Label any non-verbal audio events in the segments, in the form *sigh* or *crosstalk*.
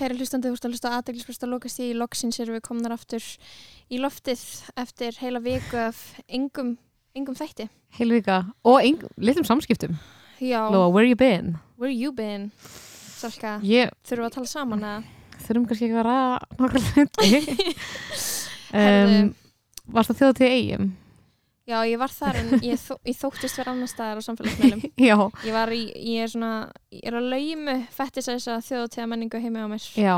kæri hlustandi, þú veist að hlusta aðdeglispresta lokast í loksins erum við komnar aftur í loftið eftir heila viku af yngum, yngum þætti. Heilvika og ein, litlum samskiptum Já, Lóa, where you been? where you been? Salka, Ég þurfum við að tala saman að þurfum kannski ekki að vera nokkar hluti *laughs* um. Varst það þjóða til eigum? Já, ég var þar en ég, þó, ég þóttist vera annar staðar á samfélagsmeilum. *laughs* Já, Ég var í, ég er svona, ég er að laumu fættis að þess að þjóðatíða menningu heimi á mér. já,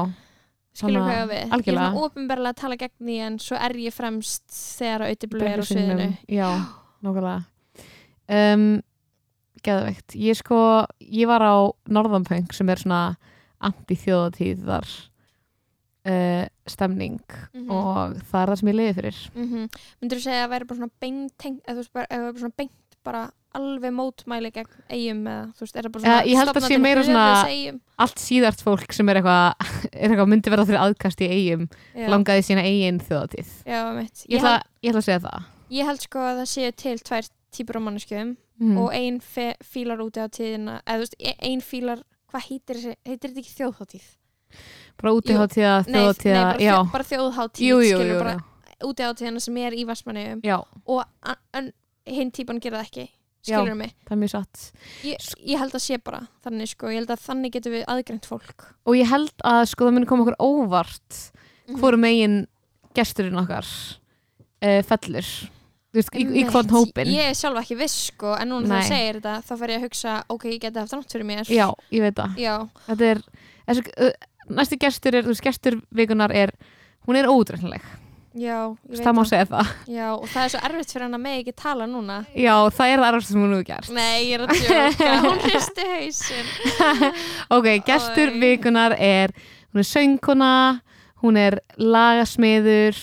Skilur hvað að- ég á við. Ég er algjörlega. svona ofinberlega að tala gegn því en svo er ég fremst þegar að auðvitað er á sviðinu. Já, *gasps* nákvæmlega um, Geðveikt Ég sko, ég var á Norðanpöng sem er svona anti-þjóðatíðar uh, stemning Mhm. og það er það sem ég liði fyrir Mm -hmm. Myndur þú segja að það væri bara svona beint eða þú veist bara, eða bara svona beint bara alveg mótmæli gegn eigum eða þú veist, er það bara Ja, svona ég held að sé meira svona- Allt síðart fólk sem er eitthvað *laughs* er eitthvað myndi verða fyrir aðkast í eigum Já, langaði sína eigin mitt ég ég, held, ég ætla að segja það ég held sko að það séu til tvær típur á manneskjöfum mm. og ein fe- fílar úti á tíðina eða þú veist, e- ein fílar hvað heitir þetta ekki þjóðháttíð? Bara útiháttíða, Nei, þjóðatíða nei bara, bara þjóðháttíð tíðina sem er í Vassmanni já, og hinn típan gera það ekki skilur mig? það er mjög satt. Ég, ég held að sé bara þannig sko, ég held að þannig getum við aðgreint fólk. Og ég held að sko það muni koma okkur óvart Mhm. hvorum megin gesturinn okkar uh, fellur. Þú veist, í, í hvern hópin ég er sjálf ekki viss sko en núna þegar segir þetta þá fer ég að hugsa ok, ég geti haft rátt fyrir mér. Já, ég veit það. Þetta er, þessi, næsti gestur er, þú veist, gestur vikunar er hún er ódreiknileg, já, ég veit það má segja það. Já, og það er svo erfitt fyrir hann að með ekki tala núna. Já, það er það erfast sem hún hefur gert. Nei, ég er að tjóka, *laughs* hún hristi hausin *laughs* ok, gestur Oj. vikunar er hún er söngkona hún er lagasmiður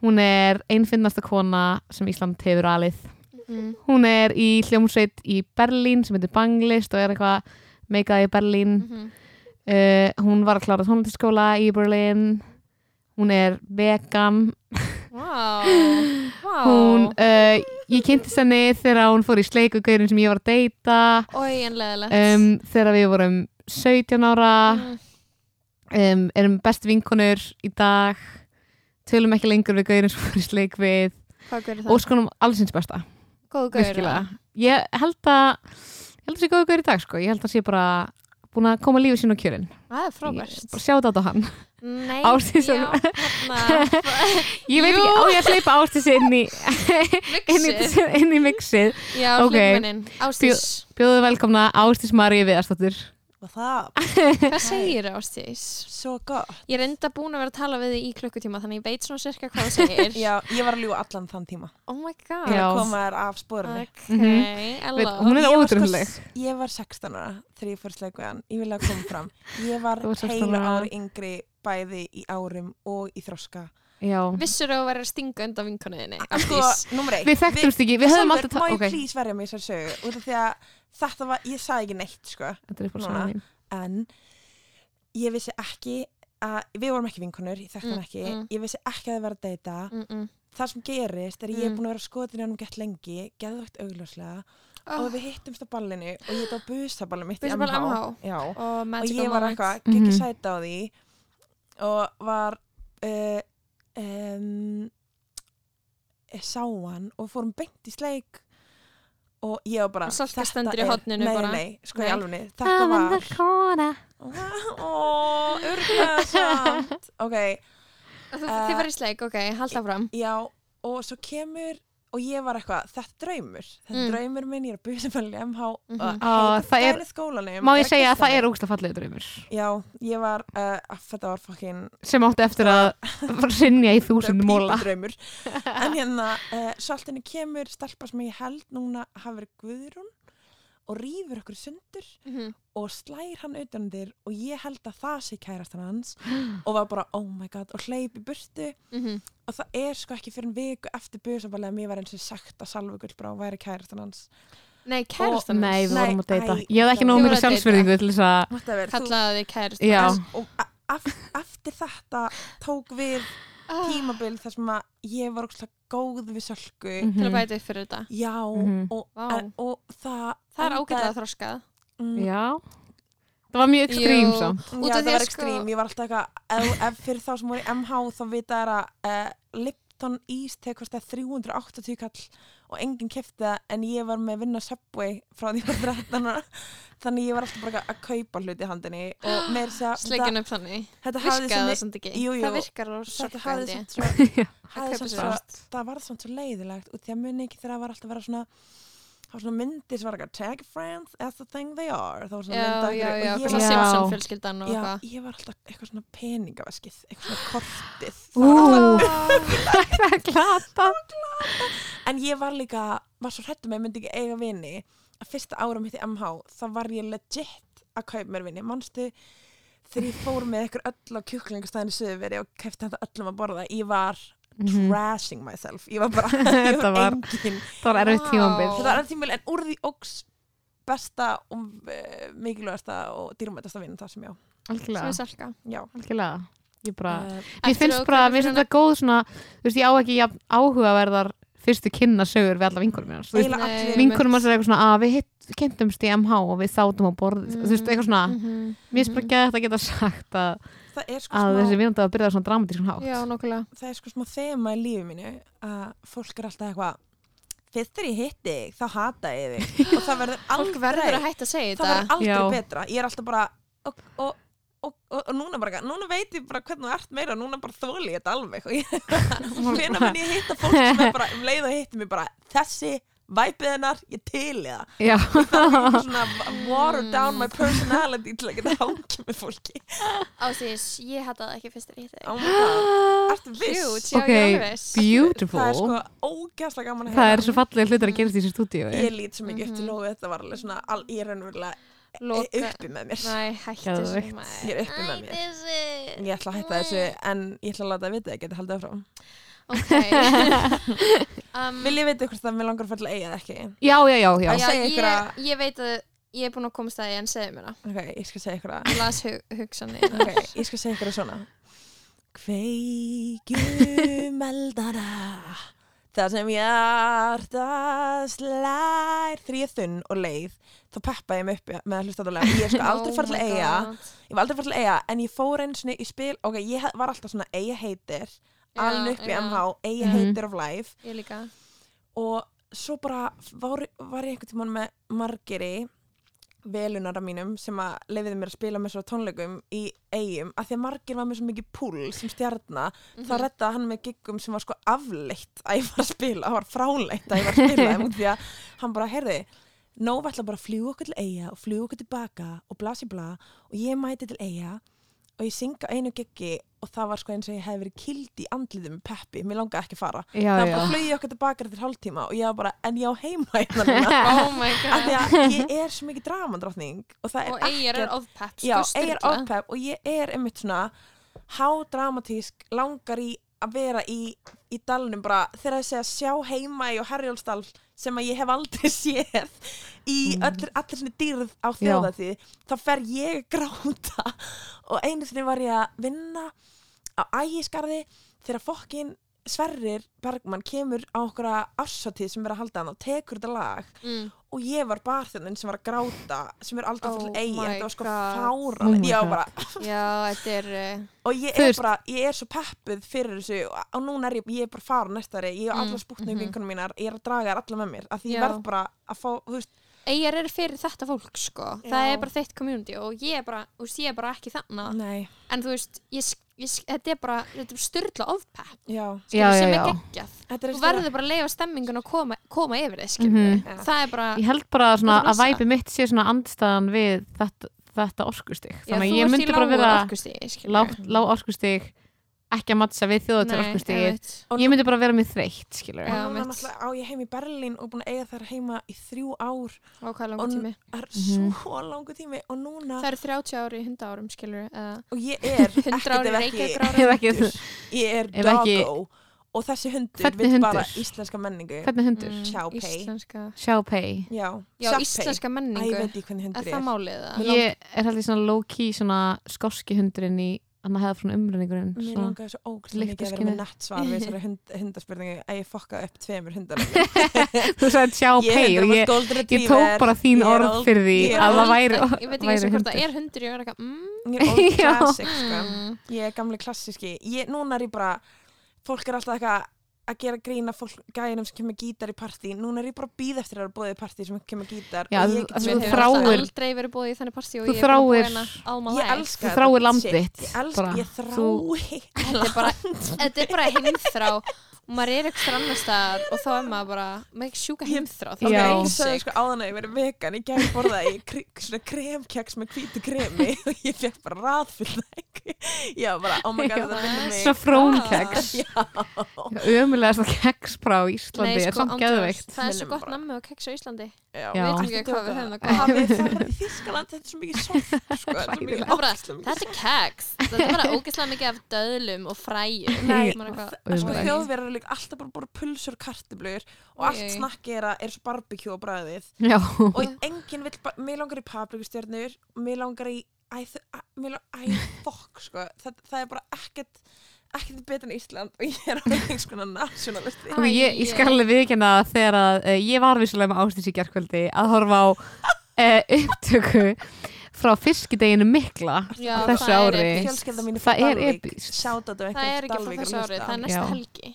hún er einfinnasta kona sem Ísland hefur alið. Mm. hún er í hljómsveit í Berlín sem heitir Banglist og er eitthvað meikað í Berlín. Mm uh, hún var að klára tónlistaskóla í Berlín. Hún er vegan. Wow, wow. hún, uh, ég kynntist henni þegar hún fór í sleikugaurin sem ég var að deyta. Um, þegar við vorum 17 ára. Um, erum best vinkonur í dag. Tölum ekki lengur við gaurin sem fór í sleik við. Það? og skonum allsins besta. Góðu gaur ég held að ég held að sé góðu gaur í dag sko. Ég held að sé bara búin að koma lífið sín á kjörin það er frábært. Bara sjáta á hann. Nei, *laughs* já, hérna. *laughs* Ég veit ekki, á ég að hleypa ástis inn í inn í, mixið. Já, Ok. hlugminnin, Ástís bjóðu velkomna Ástis Maríu Viðarsdóttur Og það, hvað segir Ástís? svo gott. ég er enda búin að vera að tala við þig í klukkutíma þannig ég veit svona sirka hvað það segir *laughs* Já, ég var að ljúga allan þann tíma. oh my god Til að koma þér af spórinu. ok, Mhm. I Veit, hún er Ég Sko, ég var 16 ára þegar ég við hann. Ég vil að koma fram. Ég *laughs* var Þú varst 16 heila ári yngri bæði í árum og í þroska. Já. vissur þú að vera að stinga undan vinkonuðinni Sko, við þekktumst ekki, við höfum alltaf Má ég ok, please verja mig þessar sögu? Út af því að þetta var, ég sagði ekki neitt, sko. Núna. En ég vissi ekki að, við vorum ekki vinkonur, ég þekkti hann Mm, ekki. mm. Ég vissi ekki að það var að deyta. mm -mm. Það sem gerist er að ég er Mm. búin að vera skotin í hann gett lengi, geðvægt augljóslega. oh, og við hittumst á ballinu og ég heit á busaballinu mitt í Busaball MH, MH. Já. og og ég var eitthvað, Mhm. ekki sæta á því og var uh, um, sá hann og fórum beint í sleik og ég var bara Og þetta stendur í er- horninu nei, bara. nei, sko í alvegni þetta var kona ó, örgulega samt. Ok, Þú, Uh, þið farið í sleik, ok, halda fram já og svo kemur og ég var eitthvað, þetta er draumur þetta er Mm. draumur minn, ég er að busaballi MH Mhm. og Á, það er- skólanum má ég segja að það er ógst að fallega draumur Já, ég var, uh, að þetta var fucking sem átti eftir að *laughs* sinja í þúsund móla. En *laughs* hérna, uh, henni kemur stelpa sem ég held núna hafi verið Guðrún og rýfur okkur sundur Mhm. og slær hann utanundir og ég held að það sé kærastan hans *gasps* og var bara, oh my god, og hleyp í burtu Mhm. og það er sko ekki fyrir en viku eftir busaballega að mér var eins og sagt að Salva Gullbrá væri kærastan hans. Nei, kærastan nei, við Nei, vorum að deyta ég hef ekki nóg mér sjálfsverðingu til þess að kallaði þið kærastan Já. og eftir þetta tók við Ah, tímabil þar sem að ég var ógslag góð við Sölku Mhm. til að bæta upp fyrir þetta Já, Mhm. og, Vá. en, og það það er ágætlega þroskað. Mm, já, það var mjög ekstrím Jú. samt. Út Já, af það því var að ekstrím, sko- ég var alltaf eitthvað ef, ef fyrir þá sem voru í MH þá vita er að uh, Lipton East tekur kostið 380 kall og enginn kefti það en ég var með að vinna Subway frá því ég var 13 ára. Þannig ég var alltaf bara að kaupa hluti í handinni og *gasps* með þess að Sleikin upp þannig. þetta hafði Virkaði það svo samt ekki? Jú, jú. Það virkar á þetta hafði ég samt svo *laughs* hafði samt sér svo, það var samt svo leiðilegt og því að muni ekki þegar það var alltaf að vera svona það var svona myndir sem var eitthvað tag friends as the thing they are. Það var svona Já, mynd af já, einhverju já, og ég var, Já. Simpson og já, eitthvað. ég var alltaf eitthvað svona peningaveskið eitthvað svona kortið. Það er *laughs* glata. en ég var líka var svo hrættum að ég myndi ekki eiga vini. Að fyrsta ára mitt í MH þá var ég legit að kaupa mér vini. Manstu þegar ég fór með ykkur öll á kjúklingastæðinu söðveri og kefti þetta öllum að borða? Ég var Mhm. trashing myself ég var bara, *laughs* ég Þetta var var- engin það var Vá. tímambil þetta var tímul en úr því ógs besta og uh, mikilvægasta og dýrmætasta vinn það sem já, algjörlega, er salka já. algjörlega ég bara, Uh, mér Eftir finnst bara, mér finnst þetta góð svona þú veist, ég á ekki jafn áhugaverðar fyrstu kynna sögur við alla Nei. allir vinkurum að segja eitthvað svona að við hitt, kynntumst í MH og við sátum á borðið, þú veist, eitthvað svona Mhm. mér finnst bara ekki að þetta geta sagt að, það er sko að smá þessi vinandi að byrja svona dramatískan hátt. Já, nokkulega það er sko smá þema í lífi mínu að fólk er alltaf eitthvað fyrst þegar ég hitti þig, þá hata ég þig. *laughs* Og það verður verður aldrei segja það verður aldrei Já. betra. Ég er alltaf bara og, og, og, og, og núna bara, núna veit ég bara hvernig þú ert meira núna bara þóli ég þetta alveg. *laughs* Og hvena mun ég hitta fólk sem er bara um leið og hitti mig bara þessi væpið hennar, ég til í það já, það er eitthvað svona water down my personality til að geta hangið með fólki. Ásís, ég hætta það ekki fyrst þegar ég hitti oh my god, ertu viss? Ok, ég beautiful. Það er sko ógæslega gaman að það heyra. er svo fallega hlutur að gerast í þessu stúdíu ég lít svo mikið upp til lóðu þetta var alveg svona all, ég er raunverulega Loka uppi með mér. Nei, hætti þessu Ég er uppi með mér. ég ætla að hætta þessu en ég ætla að láta það vita að ég geti haldið áfram Ok. *laughs* Um, vil ég ykkur það að mér langar að falla eiga eða ekki? Já, já, já, já, já, ég, ég veit að ég er búin að komast að ég en segja mér það. Ok, ég skal segja ykkur að Ég las hug, hugsanir. Ok, ég skal segja ykkur að svona. Kveikjum eldara það sem hjarta slær. Er þunn og leið þá peppa ég mig upp með að hlusta þetta lag. Ég skal *laughs* aldrei fara til Oh eiga ég var aldrei fara til eiga en ég fór einu sinni í spil. Ok, ég var alltaf svona eiga heitir alveg upp í. MH, eiga Mhm. heitir of life Ég líka og svo bara var, var ég einhvern tímann með margiri velunara mínum sem að leifiði mér að spila með svo tónleikum í eigum að því að margir var með svo mikið púl sem stjarnar Mhm. þá reddaði hann með giggum sem var sko afleitt að ég var að spila, það var fráleitt að ég var að spila út því að hann bara, heyrði Nóf ætla bara að fljúa okkur til eiga og fljúa okkur tilbaka og blasi bla og ég mæti til eiga og ég synga einu giggi og það var sko eins og ég hef verið kild í andliðum með Peppi, mér langaði ekki að fara já, það já. bara flögi okkur tilbaka eftir hálftíma og ég var bara, en ég á heima hérna *laughs* Oh af því að ég er svo mikið dramandrottning og það er Og eigir er ekkert ofpepp já, sko, eigir sturlað. ofpepp og ég er einmitt svona hádramatísk langar í að vera í, í dalnum bara þegar það segja sjá heima í og Herjólfsdal sem að ég hef aldrei *laughs* séð í Mm. öllir, allir sinni dýrð á þjóðatíð þá fer ég gráta *laughs* og einu sinni var ég að vinna á ægiskarði þegar fokkin Sverrir Bergmann kemur á okkur ársatíð sem er að halda hann og tekur þetta lag mm. og ég var barþjóðin sem var að gráta sem er aldrei Oh fyrir eigi my þetta var sko God. Oh ég bara Já, þetta er uh, *laughs* og ég er bara, ég er svo peppuð fyrir þessu og, núna er ég, ég er bara fara næstari ég hef Mm, allar spútnum mhm. vinkunum mínar ég er að draga þær allar með mér af því ég Já. verð bara að fá, þú veist, Eigir er fyrir þetta fólk sko Það Já. er bara þitt community og ég er bara, þú veist, ég er bara ekki þannig nei, En þú veist, ég, ég, þetta er bara Þetta er styrla já, sem er geggjað. Þetta er Þú verður bara að leifa stemmingun og koma, koma yfir þið Mhm. Já. Það er bara ég held bara svona að væpi mitt sé svona andstæðan við þetta, þetta orkustig. Já, þannig að ég myndi bara vera lág orkustig ekki að mattsa við þjóðatur Nei, orkustig einmitt. Og ég myndi bara vera mér þreytt skilur Já, og mitt. náttúrulega á ég heim í Berlín og búin að eiga þær heima í þrjú ár. Á hvað er langur og tími? er Mhm. svo langu tími. Og núna Það eru 30 ári í 100 árum skilur uh, og ég er *laughs* 100 ekkert ári ef Reykjavík hundur. ég er doggo. Og þessi hundur vill bara íslenska menningu. Hvernig hundur? mm, Shopee já, Já, íslenska Æ, menningu. ég veit ekki hvernig Er hundur það er. málið það? Mig ég er held í svona low key svona skoski hundurinn í hann hefði frá umrenningurinn Mér langaði svo ógæslega mikið að vera með nett svar við þessari hund, hundaspurningu að ég fokka upp tveimur hundar *laughs* þú sagði sjá pay og ég, ég tók bara þín orð fyrir því að það væri, ég veit ekki eins og væri hvort það hundur er hundur ég er eitthvað mm, Ég er old *laughs* Já. classic sko. mm. Ég er gamli klassíski ég, Núna er ég bara Fólk er alltaf eitthvað að gera grína fólk gæðinum sem kemur gítar í partí. Núna er ég bara að býða eftir að vera bóðið í partí sem kemur gítar Já, og þú- ég get þú Við þráir- alltaf aldrei verið búið í þannig partí og Þú ég er búin að þráir- life elska Þú þráir land shit. þitt, Ég elska, bara. ég Þú- *laughs* þrái þetta er bara, þetta er bara heimþrá og maður er eitthvað annar staðar og þá er maður bara með sjúka Ég- heimþrá þá Ok, Já. er ég ég sagði sko áðan að ég verið vegan ég gæti borðað í kri, svona kremkeks með hvítu kremi *laughs* og ég fekk bara raðfyllt ekki *laughs* já bara, oh my god, þetta minnir mig. Svona frónkeks *laughs* já, ömulega svona keks frá Íslandi Nei, er sko, samt ándjóks, geðveikt. það er svo gott nammi og keks á Íslandi já. Já. við veitum ekki hvað við það gott hafið þið farið í Þískaland þetta er svo mikið soft sko, þetta er mikið Það er bara, ógeðslega mikið þetta er keks þetta er bara *laughs* ógeðslega mikið af döðlum og fræjum. Maður er sko, þjóðverðar líka alltaf bara bara pulsur og kartöblur og allt snakki er, að- er svo barbecue á bræðið og enginn vill bara, mér langar í paprikustjörnur mér langar í æ, æ, æ, fokk sko. Það, það er bara ekkert ekkert betur en Ísland og ég er á einhvers konar nationalisti Ok, ég, ég skal alveg viðkjanna þegar að uh, ég var vissulega með ástis í gerkvöldi að horfa á uh, upptöku frá fiskideginu mikla Já, þessu það er ári. episkt. fjölskylda mín Það er þetta það er ekki frá þessu ári, það er næsta Já. helgi.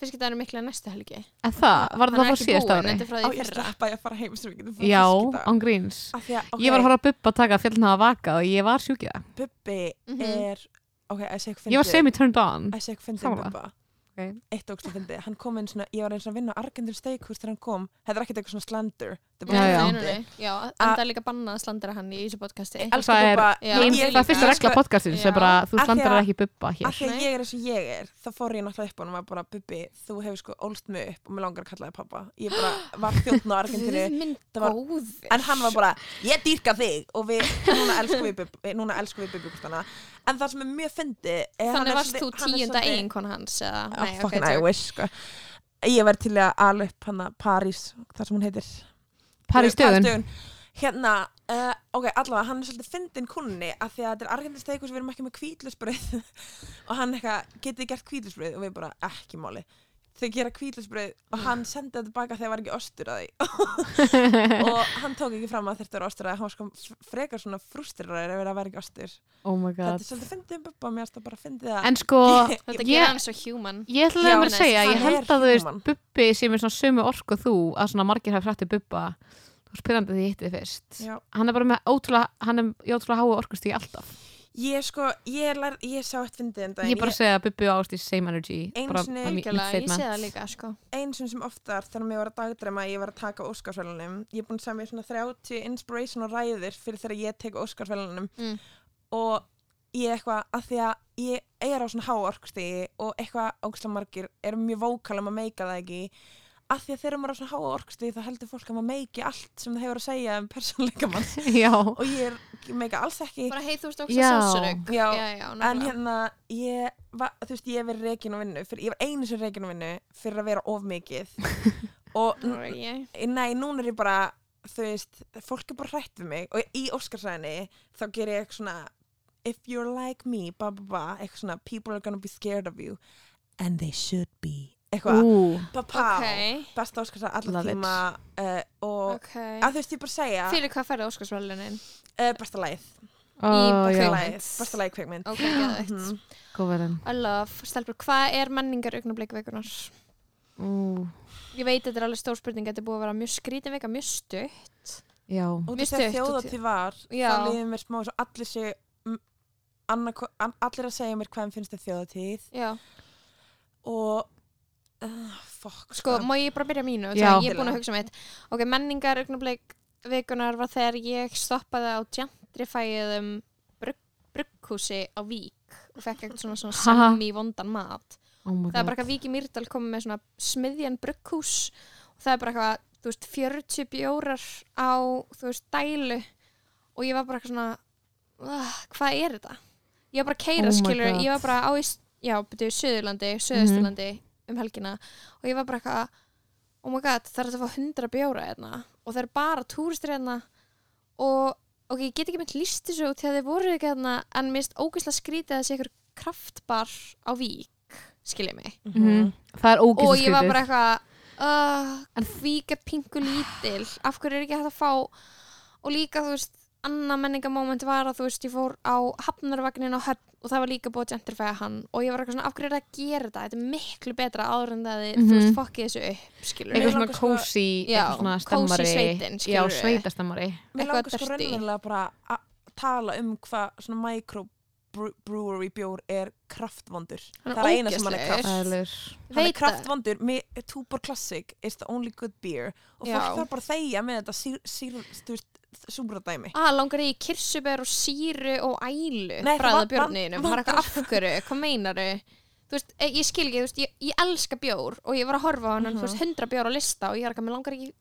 Fiskidaginu mikla næsta helgi. En það, var Hann það er frá ekki síðast búinn, ári? þetta er frá á því ég fyrra. sleppa ég að fara heim sem við getum fara Já, án gríns Af því að, ok, Ég var að horfa að bubba taka fjallin hafa vakað og ég var sjúkið það Bubbi Mhm. er ok, að segja Ég var semi-turned on. Að segja fyndið Sammála. Bubba Ok. eitt ógst að fyndið, hann kom inn svona ég var eins og að vinna á Argentin Steakhús þegar hann kom. Þetta er ekkert eitthvað svona slander. Þetta er bara Já, já. Nei, fyndið. nei, nei. Já, en það er líka bannað að slandra hann í þessu podcasti. Ég Það er ég það er fyrsta regla podcastins er þú að- ekki bubba hér. af því að ég er eins og ég er þá fór ég náttúrulega upp á hann og var bara Bubbi, þú hefur sko ólst mig upp og mér langar að kalla þig pappa ég bara var þjóttn á *gasps* Argentinu en hann var bara, ég dýrka þig. Og við, núna elskum við Bubbi núna elskum við Bubbi en það sem er mjög fyndi Þannig varst þú tíunda eiginkona hans eða, oh, nei, ok, fucking I wish sko. ég verð til að ala upp hana París, þar sem hún heitir. París dögun. hérna, uh, ok, allavega hann er svolítið fyndin kunni af því að þetta er Argentin steikus við erum ekki með kvítlusbröð *laughs* og hann eitthvað, getið gert kvítlusbröð og við bara, ekki máli þau gera kvítlusbröð og hann sendi það tilbaka þegar var ekki ostur að því. *laughs* Og hann tók ekki fram að þetta var ostur að því. Hann var sko frekar svona frústrirraður ef það var ekki ostur. Oh my þetta god er svolítið fyndið um bubba, mér það bara fyndið að En sko, *laughs* Þetta Ég- gerir hann svo human. ég ætla Já, að mér að segja Ég held að þú veist, bubbi sem er svona sömu orku og þú að svona margir hafa frættið bubba. Þú spyrjandi því ég hitti þið fyrst. Já. Hann er bara með ótrúlega, er ótrúlega háu orkustík alltaf ég sko, ég, lær, ég sá eitt fyndið en Ég er bara að segja að bubbi og ástíð same energy. Einu bara sinni- að mi- mitt Algjörlega, Ég sé það líka sko. einu sinni sem oftar þegar mér var að dagdrema ég var að taka Óskarsvælunum ég er búin að segja mér svona 30 inspirational ræðir fyrir þegar ég tek Óskarsvælunum Mm. og ég eitthvað að því að ég er á svona háorkustigi og eitthvað ógstlega margir eru mjög vókal um að meika það ekki að því að þegar maður er á svona háorkustigi þá heldur fólk að maður meiki allt sem það hefur að segja um persónleika mann *laughs* Já, og ég er, meika alls ekki. Bara hei þú veist okkur já, en hérna ég, var, þú veist, ég hef verið reikin á vinnu fyrir, ég var einu sem reikin á vinnu fyrir að vera of mikið. *laughs* Og Nú er ég- nei, núna er ég bara þú veist, fólk er bara hrætt við mig. Og í Óskarsræðinni þá ger ég eitthvað svona if you're like me, ba ba ba eitthvað svona, people are gonna be scared of you. And they should be eitthvað, papá Ok, besta Óskarsræð allar tíma uh, og ok. að þú veist, ég bara segja Fyrir hvað færði Óskarsvælunin? uh, besta Í já, kvikmynd. lagið. Besta lagið kveikmynd Ok, geðveikt. Mhm. góðverðin I love, stelpur, hvað er menningar augnablik vikunar? Ú, Ég veit þetta er alveg stór spurning Þetta er búið að vera mjög skrítin vika, mjög stutt. Já. Og Mjög þess að og þjóðatíð var Já. þá líður mér smá svo allir sé annarko, an, allir að segja mér hvað finnst þið þjóðatíð Já, og uh, fuck sko, má ég bara byrja mínu Já. Ég er búin að hugsa mitt Ok, menningar augnablik vikunar var þegar ég stoppaði á gentrifæðum brugg, brugghúsi á Vík og fekk eitthvað svona, svona Ha. semi vondan mat oh my það er bara god eitthvað Víki Mýrdal komið með svona smiðjan brugghús og það er bara eitthvað, þú veist, 40 bjórar á, þú veist, dælu og ég var bara eitthvað svona uh, hvað er þetta? Ég var bara að keira Oh my skilur, God. ég var bara á í, já, byrju, Suðurlandi, Suðausturlandi um helgina og ég var bara eitthvað oh my god, það er að fá 100 bjóra hérna? Og það er bara túristir hérna. Og ok, ég get ekki mynd líst þessu út þegar þið voru ekki þarna en finnst ógeðslega skrítið að þessi ykkur kraftbar á vík skiljið mig. Mhm. það er ógæst og ég var bara eitthvað uh, en vík er pingu lítil. Af hverju er ekki hægt að fá og líka þú veist annað menningamóment var að þú veist ég fór á hafnarvagnin á höfn og það var líka búið að gentrifæja hann og ég var eitthvað svona af hverju er það að gera þetta þetta er miklu betra áður en það þið Mhm. þú veist fokkið þessu upp skilur eitthvað svona sko- kósi Já, eitthvað svona kósí stemmari sveitin, já, skilurðu. sveitastemmari Mér Eitthvað langar sko raunverulega bara að tala um hvað svona microbrewery bjór er kraftvondur. Hann Það er eina sem hann er kraft. Hann er kraftvondur, með Tuborg Classic is the only good beer og fólk Já. þarf bara að þegja með þetta sír, sír, þú veist, súbra dæmi. að langar í kirsuber og síru og ælu það van- björninum, maður er eitthvað af hverju hvað meinaru þú veist, eh, ég skil ekki, þú veist, ég, ég elska bjór og ég var að horfa á hann, þú veist, Mhm. 100 bjór á lista og ég er ekki, mér langar ekki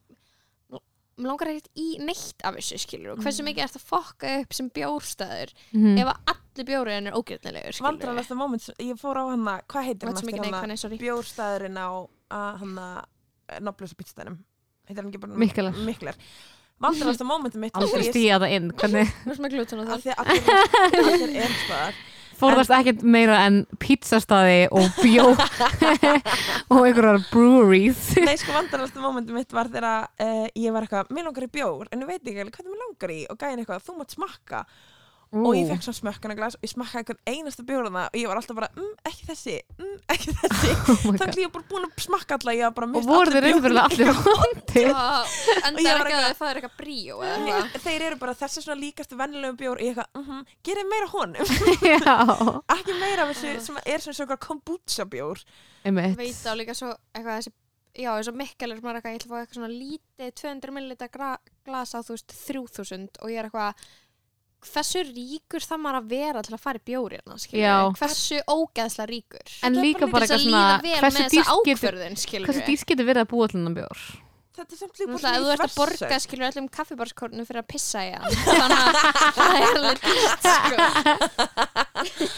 mér langar ekki í neitt af þessu skilur og hversu Mhm. mikið er þetta fokka upp sem bjórstæður Mhm. ef að allir bjóriðin er ógjörnilegur skilur Vandrarlegasta moment, ég fór á hana, hvað heitir hann aftur bjórstæðurinn á að. Heitir hann ekki bara Mikkeler. Mikkeler. Vandrarlegasta momentum mitt var aldrei þegar ég- stíða það inn hvernig Þú veist með glútun og af það því að allir, *laughs* allir er staðar. fórðast ekkert meira en pizzastaði og bjó *laughs* og einhverjar breweries. Nei, sko vandarlegasta momentum mitt var þegar uh, ég var eitthvað, mér langar í bjór en ég veit ekki alveg hvað það mér langar í og gæðin eitthvað, þú mátt smakka og ég fekk svona smökkana glas og ég smakkaði einhvern einasta bjórna og ég var alltaf bara, mm, ekki þessi mm, ekki þessi, *laughs* oh þannig að ég var bara búin að smakka alla ég var bara, voru allir *laughs* en Og ég það er var ekki það er eitthvað bríó þeir eru bara þessi svona líkastu vennilegum bjór og ég eitthvað, mm -hmm, gerið meira honum. *laughs* Já, ekki meira af þessu sem er svona svona kombucha bjór. Einmitt. Veit á líka svo eitthvað þessi já, eins og Mikkel er maður eitthvað, ég ætla að fá eitthvað svona lítið 200 ml glas á þú veist 3000 og ég er eitthvað hversu ríkur það maður að vera til að fara í bjórina Já. hversu ógeðslega ríkur en Þetta er líka bara eitthvað að svona hversu dýrt getur verið að búa til hennan bjór þetta er samt líka Náttúrulega, ef þú ert að borga skilur öllum kaffibarskornu fyrir að pissa í hann *laughs* þannig að það er alveg dýrt sko.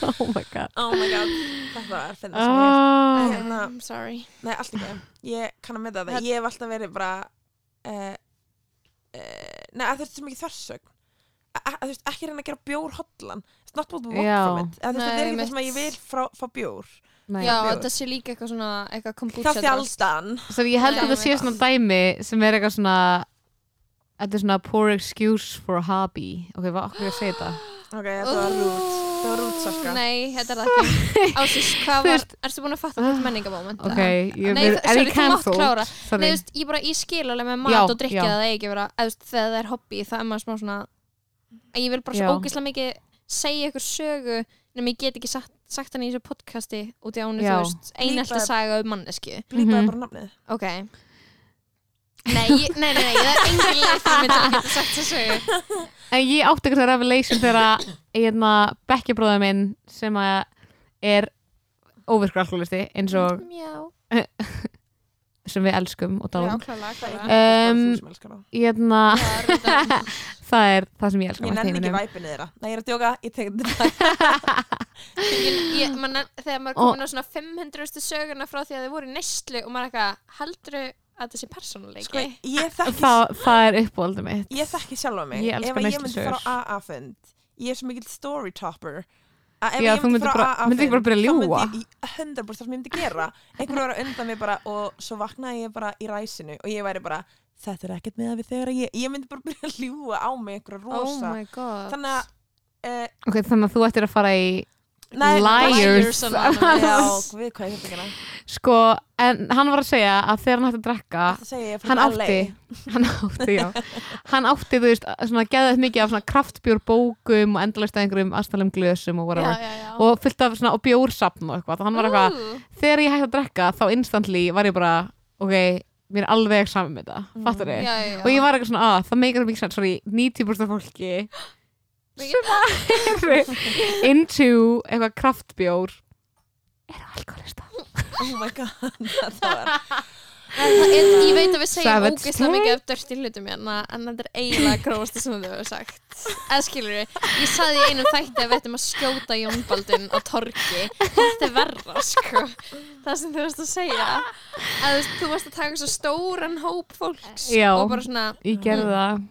*laughs* oh my god oh my god, þetta er finnast oh. Hérna- I'm sorry Nei, allt ekki. Ég kann að mynda það. Það- Ég hef alltaf verið bara uh, uh, Nei, að það er svo mikið að að, þú veist, ekki reyna að gera bjór hotlan It's not what we want Já. from it að, þú veist, Þetta Nei, er ekki það mitt. sem að ég vil frá, frá bjór Nei. já, bjór. þetta sé líka eitthvað svona eitthvað kombucha Það þjálstan Svo ég held Nei, að það sé ég svona dæmi sem er eitthvað svona Þetta er svona poor excuse for a hobby Ok, hvað okkur ég að segja þetta? Ok, þetta var rút Það var rút, Sarka Nei, þetta er það ekki *laughs* Ásís, hvað Þú var, veist- erstu búin að fatta þetta menningamóment? Ok, ég, Nei, er, sorry, ég þú mátt cancelled? klára. Nei, Sorry. þú veist, ég bara, ég skil alveg með mat Já, og drikja já. það eigi ekki vera, eða þú veist, þegar það er hobby það er maður smá svona að ég vil bara svo ógeðslega mikið segja ykkur sögu nema ég get ekki sagt, sagt hann í þessu podcasti út í Já. þú veist, Líka- saga um mannesku Blípaði Mhm. bara nafnið. Ok. Nei, ég- nei, nei, nei, það er engin leið fyrir mig til að geta sagt þessu En ég átti eitthvað revelation þegar hérna bekkjabróða minn sem að er óvirkur alkoholisti eins og sem við elskum og dáum. Um, Það er það hérna, *laughs* það er það sem ég elskar Ég nenni ekki væpinni þeirra. Nei, ég er að djóka, ég tek þetta *laughs* ég, ég, man, þegar maður komin á svona 500. söguna frá því að þið voru í neyslu og maður eitthvað, heldur að þetta sé persónuleiki? Sko, ég þekki það, það er uppbóldu mitt. Ég þekki sjálfa mig. Ég elska ef ég myndi fara á AA-fund ég er svo mikill story topper að þú myndir bara- myndir ekki bara byrja að þá myndi ég í 100% það sem ég myndi gera. Einhver var að undan mig bara og svo vaknaði ég bara í ræsinu og ég væri bara þetta er ekkert með að við þegar ég ég myndi bara byrja að ljúga á mig einhverja Oh rosa. my god. Þannig að uh, Ok, þannig að þú ættir að fara í Liars. Gera Sko, en hann var að segja að þegar hann hætti að drekka það ég hann átti, hann átti, já. Hann átti, þú veist, svona geðað mikið af svona kraftbjór bókum og endalist að einhverjum aðstæðum glösum og whatever. Já, já og fullt af svona, og bjórsapn og eitthvað, hann var eitthvað Ú, þegar ég hætti að drekka, þá instantly var ég bara, ok, mér er alveg saman með þetta, Mm. fattur já, já, já. og ég var eitthvað svona, að, það meikar mikið sann, sorry 90% af fólki Mikið- eru into eitthvað kraftbjór. Eru alkoholista? Oh my god það var er, ég veit að við segjum ógeðslega mikið af dörsti hlutum hérna en þetta er eiginlega grófasta sem þau hefur sagt. Eða skilur við, ég saði í einum þætti að við ættum að skjóta Jón Baldin á torgi. Þetta er verra sko það sem þú varst að segja. Að þú varst að taka svo stóran hóp fólks Já. og bara svona ég gerði það.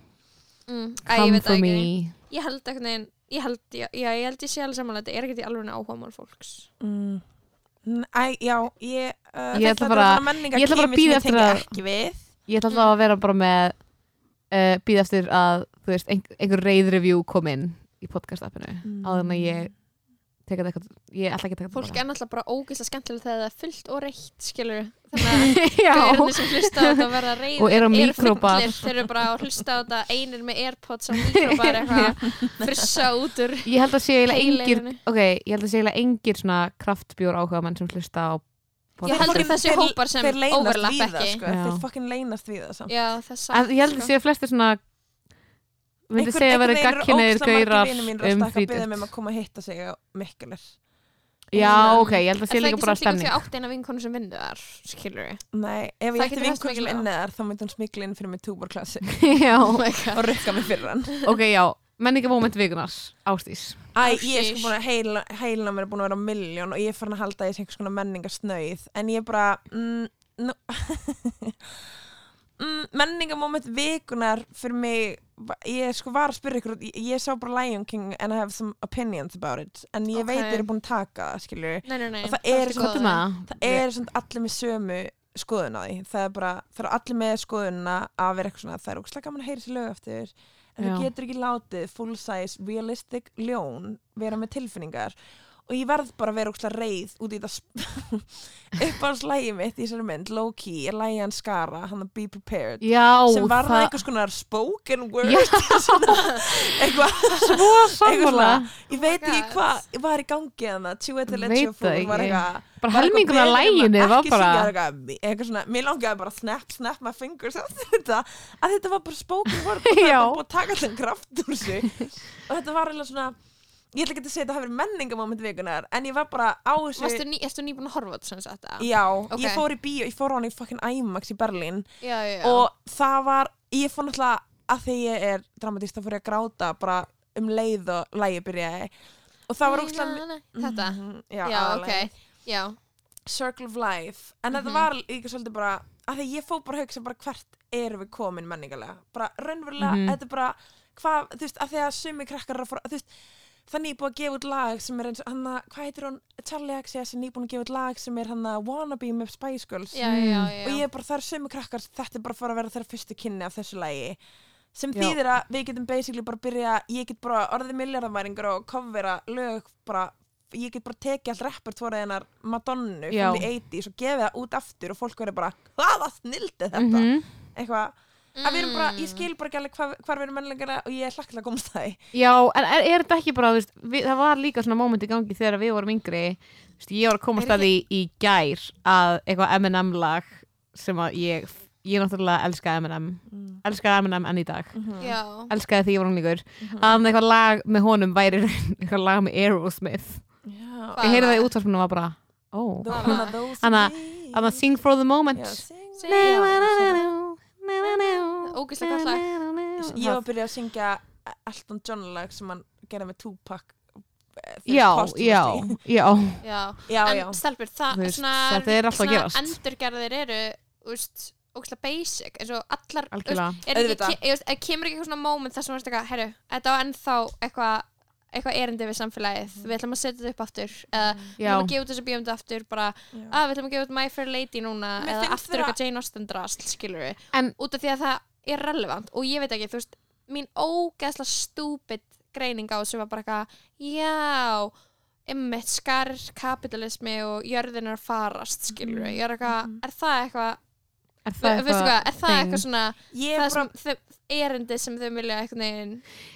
Mm. Ég come veit for me. ekki ég held ekkert neginn ég held, já, já, ég held ég sé alveg samanlega þetta er ekkert í alveg áhuga mál fólks mm. Æ, já, ég uh, Ég ætla bara- ég ætla bara að bíða sem ég eftir tengi að- ekki við ég ætla alltaf að vera bara með uh, býða eftir að þú veist, ein, einhver reyð review kom inn í podcast appinu Mm. áður en að ég teka þetta eitthvað ég ætla ekki að taka fólk þetta er náttúrulega bara ógeðslega skemmtilega þegar það er fullt og reitt skilur *laughs* þannig að Já. gauðirnir sem hlusta á þetta og verða reyðir Og eru á míkróbar. fullir, þeir eru bara að hlusta á þetta einir með airpods á *laughs* mikrobar eitthvað frissa út úr ég held að sé eiginlega engir ok, ég held að sé eiginlega engir svona kraftbjór áhuga menn sem hlusta á Ég podcast. held að þessi hópar sem þeir leynast overlap við það, ekki. sko. Þeir fucking leynast við það samt já, það er samt En ég held að sko. séu flestir svona myndi segja að vera gagkinniðir gaurar um mig um að koma að hitta sig á Mikkeler Já, ok, ég held að Er sé það líka ekki bara samt líka stemning. því átt eina vinkonu sem vinnu þar skilur við Nei, ef Það ég ætti vinkun sem inni þar þá myndi hún smikla inn fyrir mig túborklassi *laughs* Já, *laughs* og rukka mig fyrir hann. Ok, já menningamóment vikunars, Ástís Æ, ég er sko búin að heila, heilina mér er búin að vera á milljón og ég er farin að halda að ég sé einhvers konar menningarsnauð en ég er bara mm, no. *laughs* mm, menningamoment vikunar fyrir mig ég sko var að spyrja ykkur ég, ég sá bara Lion King and I have some opinions about it en ég Ok. veit ég er búin að taka það skilur nei, nei, nei, Og það er. Hvað er það? það er svona allir með sömu skoðun á því það er bara, það er allir með skoðunna að vera eitthvað svona, það er ógslag gaman að heyra sér lög eftir en Já. það getur ekki látið full size realistic ljón vera með tilfinningar og ég verð bara að vera ógslag reið út í þetta *laughs* uppáðslægi mitt í þessari mynd, low key, er lægi hann skara hann að be prepared Já, sem var það það einhvers konar spoken word. *laughs* Svona, eitthvað svo sammála svona- ég veit Oh ekki hvað var í gangi að Tjúi til Veit Letjó það var eitthvað bara var helminguna eitthvað að var bara eitthvað, eitthvað svona, mér langaði bara snap, snap my fingers að *laughs* þetta, að þetta var bara spoken word og það Já. bara að taka allir kraft úr þessu og þetta var eiginlega svona ég ætla ekki að segja að þetta hafi verið menningamoment vikunar en ég var bara á þessu Varstu ný, erstu nýbúin að horfa þetta sem sagt það? já, Ok. ég fór í bíó, ég fór á hann í fucking IMAX í Berlín já, já, já. og það var, ég fór náttúrulega að því ég er dramatist þá fór ég að gráta bara um leið og lægi byrjaði og það var nei, Þetta? já, Já, aðallega. ok Já, Circle of Life en þetta Mhm. var líka svolítið bara að því ég fór bara að hugsa bara hvert erum við komin menningarlega bara raunverulega, Mhm. þetta er bara hvað, þú veist, að því að sumi krakkar eru að fara, þú veist, þannig búið að gefa út lag sem er eins og hann að, hvað heitir hún? Charlie XS er nýbúin að gefa út lag sem er hann að Wannabe með Spice Girls. Já, já, já. og ég er bara, það er sumi krakkar þetta er bara að fara að vera þeirra fyrstu kynni af þessu lagi. Sem þýðir að við getum basically bara byrja, ég get bara orðið miljardamæringur og covera lög bara, ég get bara tekið allt repertórið hennar Madonnu from the 80s og gefið það út aftur og fólk verður bara, hvaða snildi þetta? Mhm. eitthvað, að við erum bara, ég Mm. skil bara ekki alveg hvar, hvar við erum mennilega og ég er hlakkilega að komast það í Já, en er, er þetta ekki bara, þú veist, við, það var líka svona moment í gangi þegar við vorum yngri, þú veist, ég var að komast að því í gær að eitthvað M&M lag sem að ég, ég náttúrulega elska M&M, mm. elska M&M enn í dag, Já, elskaði því ég var unglingur, Mhm. að eitthvað lag með honum væri eitthvað lag með Aerosmith. Já. Hvað Ég heyrði það í útvarpinu og var bara, ó, Hvað Anna- days. að sing for the moment. Gott lag. Ég var að byrja að syngja Elton John lag sem hann gerði með Tupac eh, Já, já, *laughs* já, já. Já, En stelpur, það svona er alltaf að svona gerast. endurgerðir eru, ógæslega basic, eins og allar kemur ekki eitthvað svona moment þar sem varst eitthvað, herru, þetta á ennþá eitthvað eitthvað erindi við samfélagið. Við ætlum að setja þetta upp aftur. Eða við Já, ætlum að gefa út þessu bíómyndu aftur bara, að við ætlum að gefa út My Fair Lady núna Mér eða aftur eitthvað Jane Austen drasl, skilur við En- út af því að það er relevant og ég veit ekki, þú veist, mín ógeðslega stúpid greining á þessu var bara eitthvað, já ymmit, skar kapitalismi og jörðin er farast, skilur við ég er eitthvað, Mhm. er það eitthvað er það veistu hvað, er það thing? eitthvað svona Ég það er sem bara, þau, erindi sem þau vilja eitthvað neginn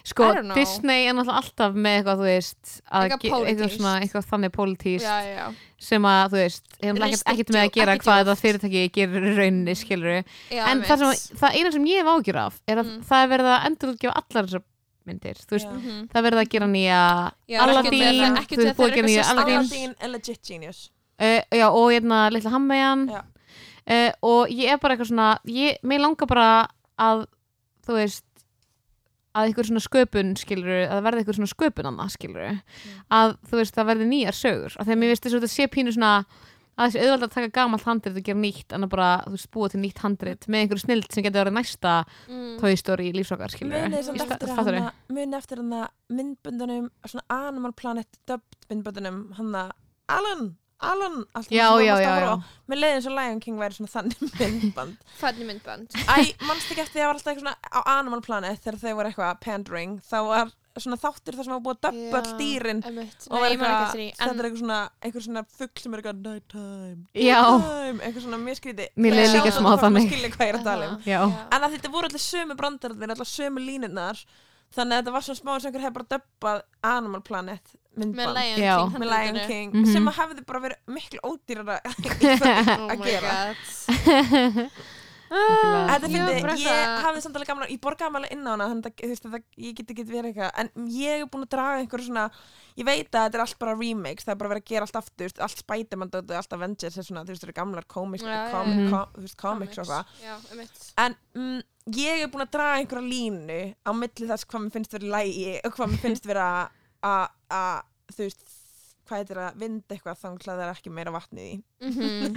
Sko, I don't know. Disney er náttúrulega alltaf með eitthvað, þú veist, að Eitthvað ge- eitthvað, pólitískt. svona, eitthvað þannig pólitíst já, já, sem að, þú veist, hefum ekkert, Ristigt ekkert með að djú- gera ekki hvað djúpt. þetta fyrirtæki gerir í rauninni, skilur já en það, sem, það eina sem ég hef ágjur af er að Mm. það er verið að endur útgefa allar þessar myndir, þú veist, Já. mm það er verið að gera nýja Já, Aladdin, ekki til- ekki þú til veist, búið að gera nýja eitthvað Aladdin Aladdin er legit genius uh, já, og hérna Lilla Hammejan Já. Uh, og ég er bara eitthvað svona ég, mér langar bara að þú veist að eitthvað svona sköpun skilur að það verði eitthvað svona sköpun annað skilur að þú veist það verði nýjar sögur. Að þegar mér veist þess að þetta sé pínu svona að þessi auðvitað að taka gamalt handrit og gera nýtt en að bara, þú veist, búa til nýtt handrit með einhverju snild sem getur verið næsta mm. Toy Story lífsokar, skilur munið samt eftir eftir hana myndböndunum svona Animal Planet dubbed myndböndunum hana Alan Alan allt Já, já, já, horfa á. mér leiði eins og Lion King væri svona þannig *laughs* myndband Hvernig myndband? Æ, mannst ekki eftir því að það var alltaf eitthvað svona á Animal Planet þegar þau voru eitthvað pandering þá var svona þáttur þar sem var búið að dubba all Já, dýrin Einmitt. og Nei, var ég man ekki eitthvað, þetta en er eitthvað svona eitthvað svona fugg sem er eitthvað nighttime, Já. nighttime eitthvað svona mjög skríti Mér leið líka smá þannig. skilja hvað ég er að tala um Já. en að þetta voru allir sömu brandararnir allir sömu línurnar þannig að þetta var svona smá og einhver hefur bara dubbað Animal Planet með myndband Lion Já. King með Lion. King Mhm. sem að hefði bara verið miklu ódýrara *laughs* Oh að my gera god Algjörlega. Þetta bara ég hafði samt alveg gaman, ég borgaði alveg inn á hana þannig að að ég get ekki verið eitthvað en ég er búin að draga einhverju svona ég veit að þetta er allt bara remakes, það er bara verið að gera allt aftur, allt Spiderman allt Avengers er svona, þú veist, það eru gamlar þú veist, comics og einmitt en mm, ég er búin að draga einhverja línu á milli þess hvað mér finnst verið lægi og hvað mér finnst verið að- þú veist hvað heitir að vinda eitthvað þá það er ekki meira vatnið í Mhm.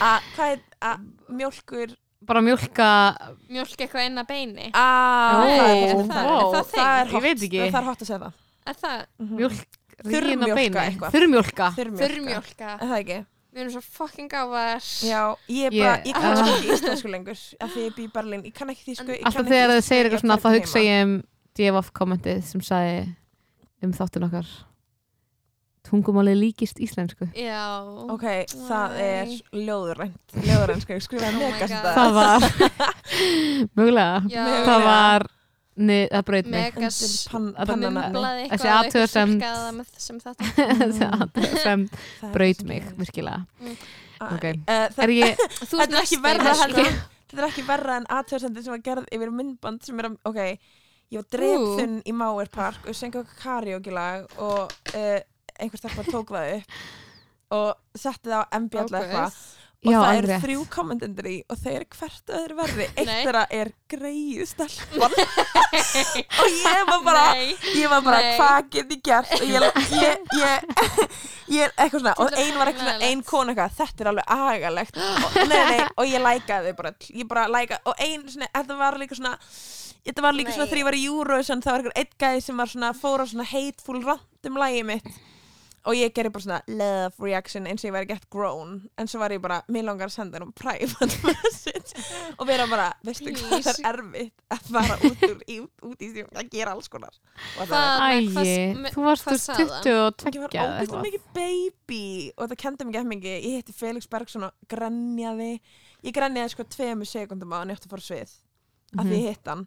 að hvað heit að mjólkur bara mjólka Mjólk eitthvað inn að beini. Að Ó, það er það, vá. það, það er hot, veit ekki. það er hot að segja það. Er það mjólk Það? Við erum svo fucking gáfar Já, ég er bara, Ég- ég kann sko ekki íslensku lengur af því ég bý í Berlín, ég kann ekki því sko alltaf þegar þau segir eitthvað svona þá hugsa ég um DFF kommentið sem sagði um þáttun okkar. Tungumáli líkist íslensku. Já. Ok, það er Nei. ljóðurænt ljóðurænt sko, ég skrifaði Oh megast God. það var *laughs* mögulega. Það var það braut mig. Að Þessi *laughs* þetta. Þessi *laughs* braut svo mig virkilega. Æ, ok. eh, það- er ég, *laughs* Þú Þetta er ekki heldur. Þetta? Er ekki verra en aðtöðsendir sem var gerð yfir myndband sem er að, ok ég var drepþunn í Mauer Park og sengi okkur karaoke lag og uh, einhver stelpa tók það upp og setti það á MBL eitthvað og já, það rétt. þrjú kommentendur í og þeir hvert öðru verri eitt þeirra er greið stelpan *laughs* og ég var bara Nei. ég var bara, Nei. hvað get ég gert og ég, ég, ég, *laughs* ég er eitthvað svona og er ein var eitthvað ein kona eitthvað þetta er alveg agalegt og, nei, nei, og ég lækaði þau bara bara lækaði, og ein svona, þetta var líka svona þetta var líka Nei. svona þegar ég var í Eurovision það var eitthvað einn gæði sem var svona fór á svona hateful random lægi mitt og ég gerði bara svona love reaction eins og ég væri gett grown en svo var ég bara, mér langar að senda hann private *laughs* message. Og vera bara, veistu hvað það er erfitt að fara út, úr, út, út í því að gera alls konar. Og það hvað- þú varst hvað sagði hann? 22 ég var eitthvað. mikið baby og þetta kendi mig ekki mikið. Ég hitti Felix Bergsson og grenjaði. Ég grenjaði sko tveimur sekundum á hann átti að fara svið af því Mhm. ég hitt hann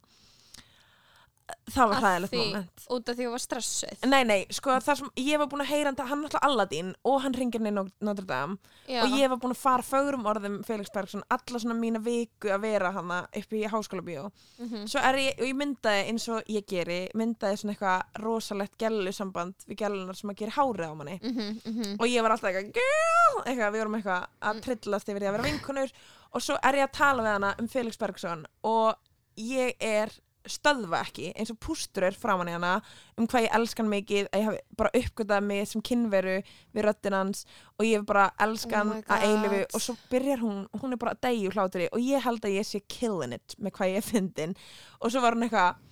það var hræðilegt moment. Út af því þú var stressuð? Nei nei, sko það sem ég var búin að heyra hann hann alltaf Aladdin og hann ringir í Notre Dame. Já. og ég var búin að fara fögrum orðum Felix Bergsson alla svona mína viku að vera hana upp í háskóla bíó. Mhm. svo er ég, og ég myndaði eins og ég geri myndaði svona eitthvað rosalegt gellu samband við gellunar sem að gera hárið á manni. Mhm, mhm. og ég var alltaf eitthvað, eitthvað við vorum eitthvað að trillast yfir því að vera vinkunur og svo er ég að tala við hana um Felix Bergsson og ég er stöðva ekki eins og pústur er framan í hana um hvað ég elskan mikið að ég hafi bara uppgötað mig sem kynveru við röddinn hans og ég hef bara elskan Oh að eilifu God. og svo byrjar hún, hún er bara að degju hlátri og ég held að ég sé killing it með hvað ég er fyndin og svo var hún eitthvað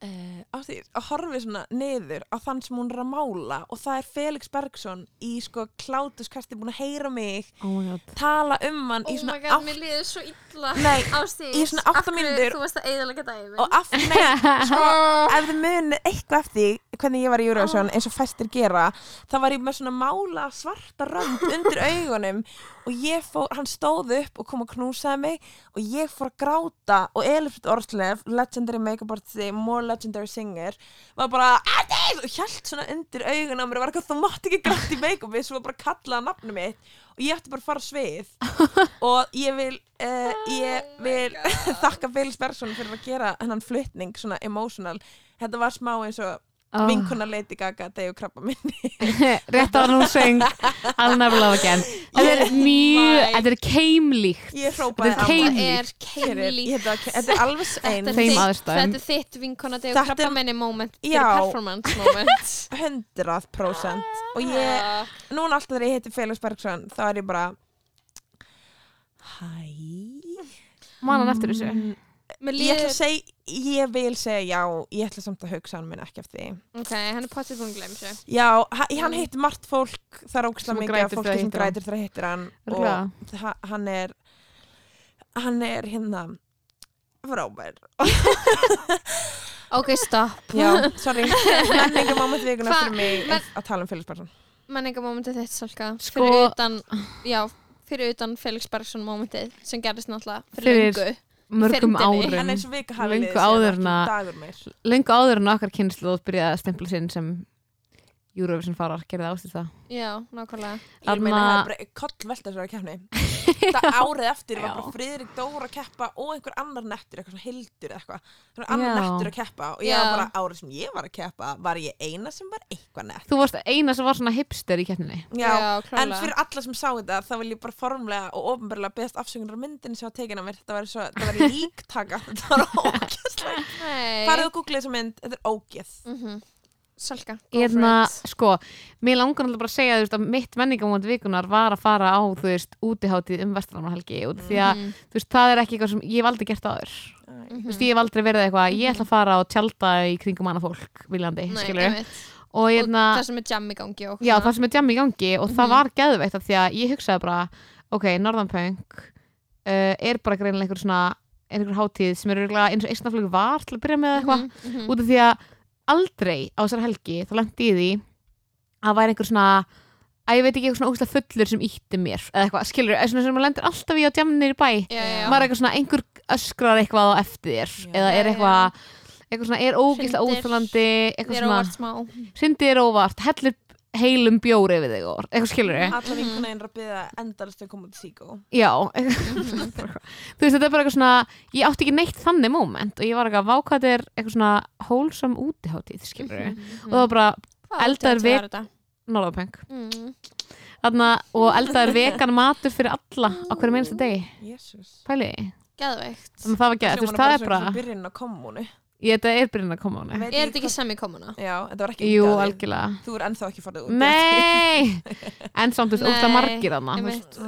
Uh, á því að horfi svona niður á þann sem hún er að mála og það er Felix Bergsson í sko klátuskasti búin að heyra mig oh my god. tala um hann Oh í svona my god, mér líður svo illa Nei, í svona átta mínútur. Þú varst að eigðalega dæmi og af, nei, *laughs* sko, ef þið munið eitthvað eftir hvernig ég var í Eurovision eins og fæstir gera þá var ég með svona mála svarta rönd undir augunum og ég fór, hann stóð upp og kom og knúsaði mig og ég fór að gráta og Elifrit Orslef, legendary make-up artisti more legendary singer var bara Adis! og hjælt svona undir augun á mér og var eitthvað, þú mátt ekki gráta í make-upi svo bara að kalla nafnum mitt og ég ætti bara að fara svið *laughs* og ég vil uh, ég Oh vil God. *laughs* þakka Felix Bergsson fyrir að gera hennan flytning svona emotional þetta var smá eins og oh. vinkuna Lady Gaga degi og krabba minni *laughs* rétt á hún söng I'll never love again. Þetta er mjög, þetta er keimlíkt. Þetta er er keimlíkt. Þetta þetta er alveg einn Þetta er Þeim þitt- aðstæðum. Þetta er þitt vinkona deg og Þetta er- krabba minni moment fyrir Já. performance moment. *laughs* 100% og ég, Ah. núna alltaf þegar ég heiti Felix Bergson þá er ég bara hæ? Man hann eftir þessu Mm, Mér ég ætla líður að segja, ég vil segja já ég ætla samt að hugsa hann minn ekki eftir því. Ok, hann er potið búin að glemja sér. Já, ha- hann Mm. hitti margt fólk það er ógæslega Sem mikið af fólki sem grætur þegar hittir hann. Og hann er hann er hérna frábær. Ok, stopp. *laughs* Já, sorry, menninga moment vikuna fyrir mig men- að tala um Felix Bergson. Menninga momentið þitt, Salka Sko- Fyrir utan, já, fyrir utan Felix Bergson momentið sem gerðist náttúrulega fyrir, Fyrir- löngu mörgum Fyrndinni. árum lengu áður en okkar kynslu byrjaði að stempla sinn sem Eurovision farar gerði ástýrt það? Já, nákvæmlega. Ég meina Þarna- það er bara koll velta svo að kemni það *laughs* árið eftir var Já. bara Friðrik Dóra að keppa og einhver annar nettur, eitthvað svona hildur eða eitthvað. Svona annar Já. nettur að keppa og ég Já. var bara árið sem ég var að keppa var ég eina sem var eitthvað nett. Þú varst eina sem var svona hipster í keppninni? Já, klálega en fyrir alla sem sá þetta þá vil ég bara formlega og ofnbörlega beðast afsökunar á myndinni sem var tekin af mér. Þetta var, svo, þetta var líktaka. *laughs* Þetta var *laughs* ógeðslega Nei. Farið og googlið þessa mynd, þetta er ógeð. Mhm. Salka, go Hérna, sko, mér langar náttúrulega bara að segja veist, að mitt menningamónd vikunar var að fara á, þú veist, útihátíð um vestranarhelgi og því að, þú veist, það er ekki eitthvað sem ég hef aldrei gert áður Mhm. þú veist, ég hef aldrei verið eitthvað, ég ætla að fara og tjálta í kringum annað fólk, viljandi, Nei, skilur einmitt. og hérna, Og það sem er jam í gangi og já, það sem er jam í gangi og það Mhm. var geðveitt af því að ég hugsaði bara, ok, Norðanpunk uh, er bara greinilega einhver svona einhver hátíð sem er örugglega eins og eistnaflug var til að byrja með eitthvað Mhm, mhm. út af því að aldrei á þessar helgi þá lendi ég því að væri einhver svona að ég veit ekki eitthvað svona ógæslega fullur sem ítti mér eða eitthvað, skilur, eða svona sem maður lendir alltaf í á djamnir í bæ, Já, já, maður er eitthvað svona einhver öskrar eitthvað á eftir þér Já. eða er eitthvað, eitthvað svona er ógæslega Hrindir. óþjólandi eitthvað svona, óvart smá syndi er óvart hellir heilum bjóri við þig og eitthvað skilur alla Mhm. vinkuna einn að byggja endalist að koma til síkó já, þú veist þetta er bara eitthvað svona ég átti ekki neitt þannig moment og ég var eitthvað vákvæð er eitthvað svona hólsam útiháttíð skilur Mhm. og það var bara Eldaður þetta? norðapeng Mm. Og eldaður vegan matur fyrir alla á hverju minnsta degi, Jésús pæliði að það var veist, það er bara byrjun á kommunu ég, þetta er byrjun að koma á Veit Er þetta ekki sami komuna? Já, þetta var ekki jú, því. algjörlega. Þú er ennþá ekki farið út. Nei, *laughs* en samt, þú veist, ógsta Nei, margir þarna. þú veist,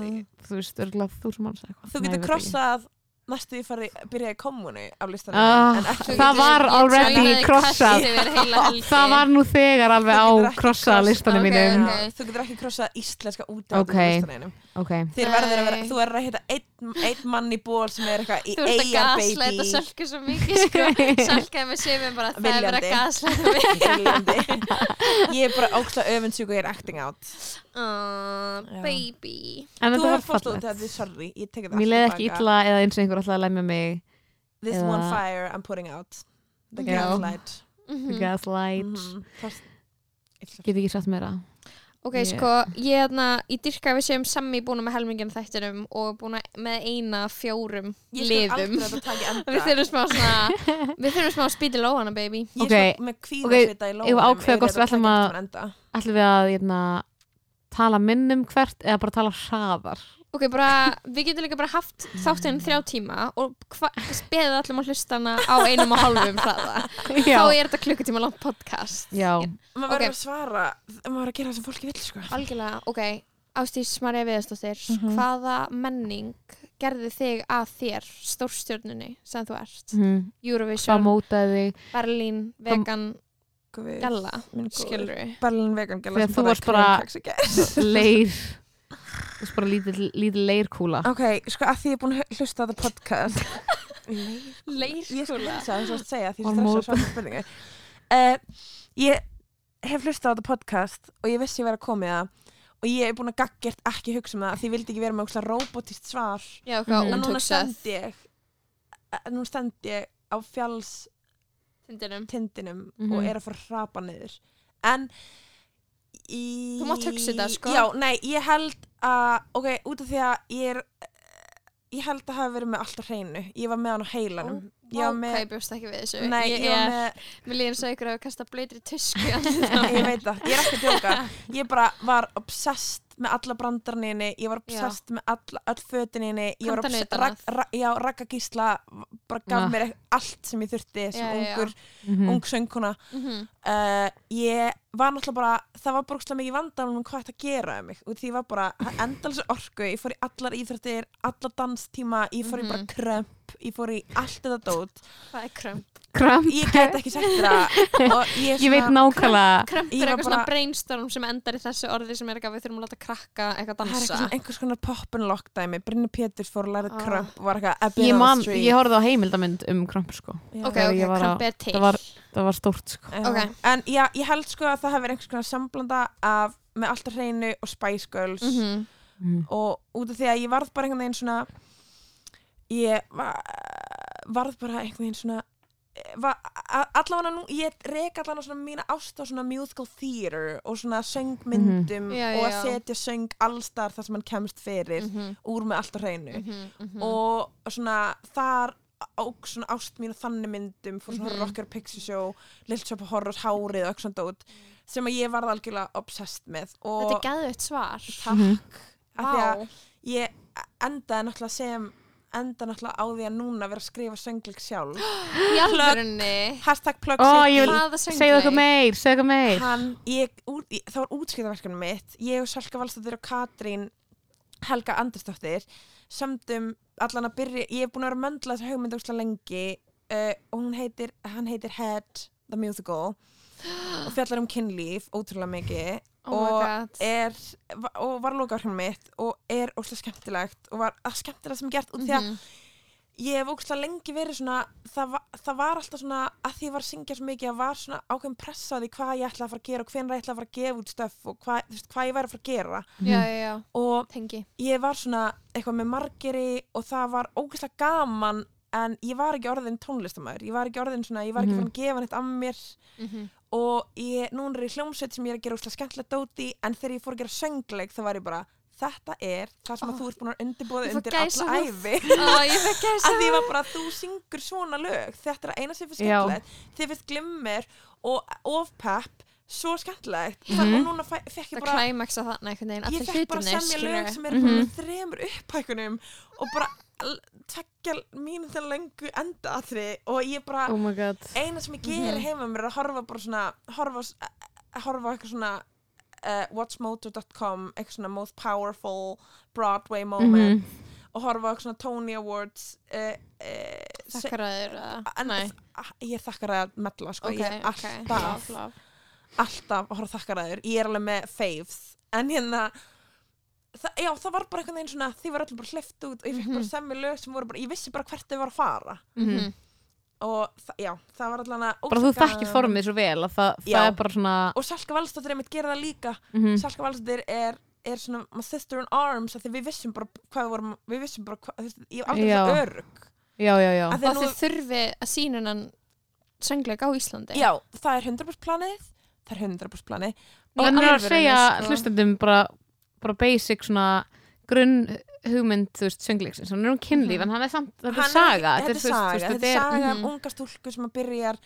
þú veist, örgulega þú sem manns eitthvað. Þú getur krossað næstu því farið byrjaði í kommunu af listanum Ah, Þú Það getur- var already krossað. *laughs* það var nú þegar alveg á krossaða krossað- listanum mínum Þú getur ekki krossað íslenska út af listanum ok, Þér verður að vera, þú verður að hitta einn, einn mann í ból sem er eitthvað í Þú ert að eigar gaslæta baby. Sölku svo mikið sko. Sölka með sömum bara það er verið að Viljandi. Ég er bara ógsta öfundsjúk og ég er acting out. Já. Baby. En Þú þetta var hefur fórst út fallegt þetta, sorry, ég tekið það mér allt ekki illa eða eins og einhver alltaf að lemja mig This eða- one fire I'm putting out. The gaslight. Mhm. gaslight, Mhm. Fast- get ekki satt meira Ok, Ég- sko, ég er þarna í dyrka við séum sammi búin með helmingin þættinum og búin með eina af fjórum Ég skal liðum. aldrei að þetta taki enda. Við þurfum smá svona *laughs* Við þurfum smá spýti lóhana, baby. Ég Ok, er sko með kvíðasvita í eigum við lónum ákveða við ætlum að- ætlum við að hérna, tala minnum hvert eða bara tala hraðar Ok, bara, við getum líka bara haft þáttinn þrjá tíma og beðið allum að hlusta hana á einum og hálfum hraða. *laughs* Þá er þetta klukkutíma langt podcast. Já, Maður verður að svara Maður verður að gera það sem fólki vill sko. Algjörlega, ok. Ástís Marja Viðarsdóttir Mhm. Hvaða menning gerði þig að þér stórstjörnunni sem þú ert? mhm. hvað Eurovision, mótaði þig? Berlín, vegan, galla skilur við Berlin vegan gæla Þegar þú varst bara- leir *laughs* þú veist bara lítil, lítil leirkúla. Ok, sko að því ég er búin að hlusta á þetta podcast. Leir *laughs* Ég skal Leirkúla? hlusta það, svo að segja því Var stressa mót- svarta spurningu. Uh, Ég hef hlustað á þetta podcast og ég vissi ég verið að koma í það og ég er búin að gaggjert ekki hugsa um það því ég vildi ekki vera með ókslega robotist svar. Já, Mhm. hvað en núna stend ég eh, nú stend ég á fjallstindinum Tindinum Mhm. og er að fara að hrapa niður. En í... Þú mátt hugsa þetta, sko. Já, nei, ég held að ok, út af því að ég er ég held að hafa verið með alltaf hreinu. Ég var með hann á heilanum. Ég var með hvað ég bjóst ekki við þessu. Nei, ég, ég var með, mér líður svo ykkur að kasta bleitri tusku. *laughs* Ég veit það, ég er ekki að djóka. Ég bara var obsessed með alla brandarninni, ég var obsessed með alla, öll fötininni, ég var obsessed að? rak, ra, já, Ragga Gísla bara gaf Ah. mér allt sem ég þurfti sem Já, já, já. ungur, Mhm. ung söngkona Mhm. uh, ég var náttúrulega bara það var bara mikið vandan um hvað þetta gera um mig og því ég var bara endalins orku ég fór í allar íþrættir, allar danstíma ég fór í bara Mhm. krömp ég fór í allt þetta dót hvað er krömp? Kramp, ég get ekki sagt það og ég, ég veit svona- nákvæmlega krömp Ég er var eitthvað svona bara- brainstorm sem endar í þessu orði sem er eitthvað við þurfum að láta krakka eitthvað það er eitthvað dansa einhvers konar pop and lock dæmi Brynni Péturs fór að læra Ah. krömp og var eitthvað a bit Ég, on the man, street. ég horfði á heimildamynd um kramp sko. Já. ok, ok, ég var krömp að- er til það var, það var stórt sko. Já. Ok. en já, ég held sko að það hefur einhvers konar samblanda af með alltaf hreinu og Spice Girls Mhm. mm. og út af því að ég varð bara einhvern veginn svona ég var, varð bara einhvern veginn svona allavega nú, ég rek allavega svona mína ást á svona musical theater og svona söngmyndum Mhm. Já, og að já. setja söng allstar þar sem hann kemst fyrir Mhm. úr með allt á hreinu Mhm. Mhm. og svona þar og svona ást mín og þannig myndum fór svona Mhm. Rocker Pixie Show Little Shop of Horrors, Hárið og eitthvað svona dót sem að ég varð algjörlega obsessed með og þetta er gæðveitt svar takk Mhm. af því að ég endaði náttúrulega sem enda náttúrulega á því að núna vera að skrifa söngleik sjálf. *gasps* Í alvörunni? hashtag plug vil- hvaða Segðu söngleik? eitthvað meir, segðu eitthvað meir. Hann, ég, út, ég, það var útskiptaverkefni mitt. Ég og Salka Valstóttir og Katrín Helga Andersdóttir sömdum allan að byrja ég er búin að vera að möndla þessu hugmyndu úrslega lengi uh, og hún heitir, hann heitir Head the Musical *gasps* og fjallar um kynlíf ótrúlega mikið oh og er, og var lokaverkefni mitt og er óslega skemmtilegt og var að skemmtilega sem gert út því að Mhm. ég hef ógstlega lengi verið svona það var, það var alltaf svona að því ég var að syngja svo mikið að var svona ákveðin pressa á því hvað ég ætla að fara að gera og hvenær ég ætla að fara að gefa út stöf og hvað, veist, hvað ég væri að fara að gera. Já, já, já, og tengi. ég var svona eitthvað með margeri og það var ógstlega gaman en ég var ekki orðin tónlistamæður ég var ekki orðin svona, ég var ekki Mhm. fann að gefa neitt af mér Mhm. og ég, núna er ég hljómsveit sem ég er að gera ógstlega skemmtilegt dóti en þegar ég fór að gera söngleik þá var ég bara þetta er það sem Ó. að þú ert búin að fæ undir alla æfi Ó, ég að *laughs* því var bara þú syngur svona lög þetta er að eina sem fyrir skemmtilegt þið finnst glimmer og ofpepp svo skemmtilegt Mhm. það, og núna fæ- fekk ég það bara klæmaksa þarna einhvern veginn ég fekk bara að semja lög sem bara Mhm. með þremur upphækunum og bara tekja mínu þegar lengu enda aðri og ég bara Oh my god. eina sem ég gerir Mhm. heima mér er að horfa bara svona horfa, s- að horfa eitthvað svona uh, watchmojo.com eitthvað svona most powerful Broadway moment Mhm. og horfa eitthvað svona Tony Awards uh, uh, nei. ég að sko, ok, ég er ok, alltaf love, love. alltaf að horfa þakkaraður ég er alveg með faves. En hérna það, já, það var bara einhvern veginn svona því var öllum bara hleyft út og ég fekk bara Mhm. semmi lög sem voru bara, ég vissi bara hvert þau var að fara Mhm. og það, já, það var allan að Bara þú þekkir formið svo vel að það, Já. það er bara svona og Salka Valstóttir einmitt gera það líka mm Salka Valstóttir er, er svona my sister in arms af því við vissum bara hvað við vorum við vissum bara hvað, þú veist, ég hef aldrei Já. svo örug Já, já, já Af og því að þið þurfi að sína hennan söngleik á Íslandi já, það er 100% planið það er 100% planið Í er að alvörunni, segja sko. hlustendum bara, bara basic svona grunn hugmynd, þú veist, söngleiksins hann er um kynlíf, Mhm. en hann er samt, þetta er saga þetta er saga, þetta er saga um Mhm. unga stúlku sem að byrjar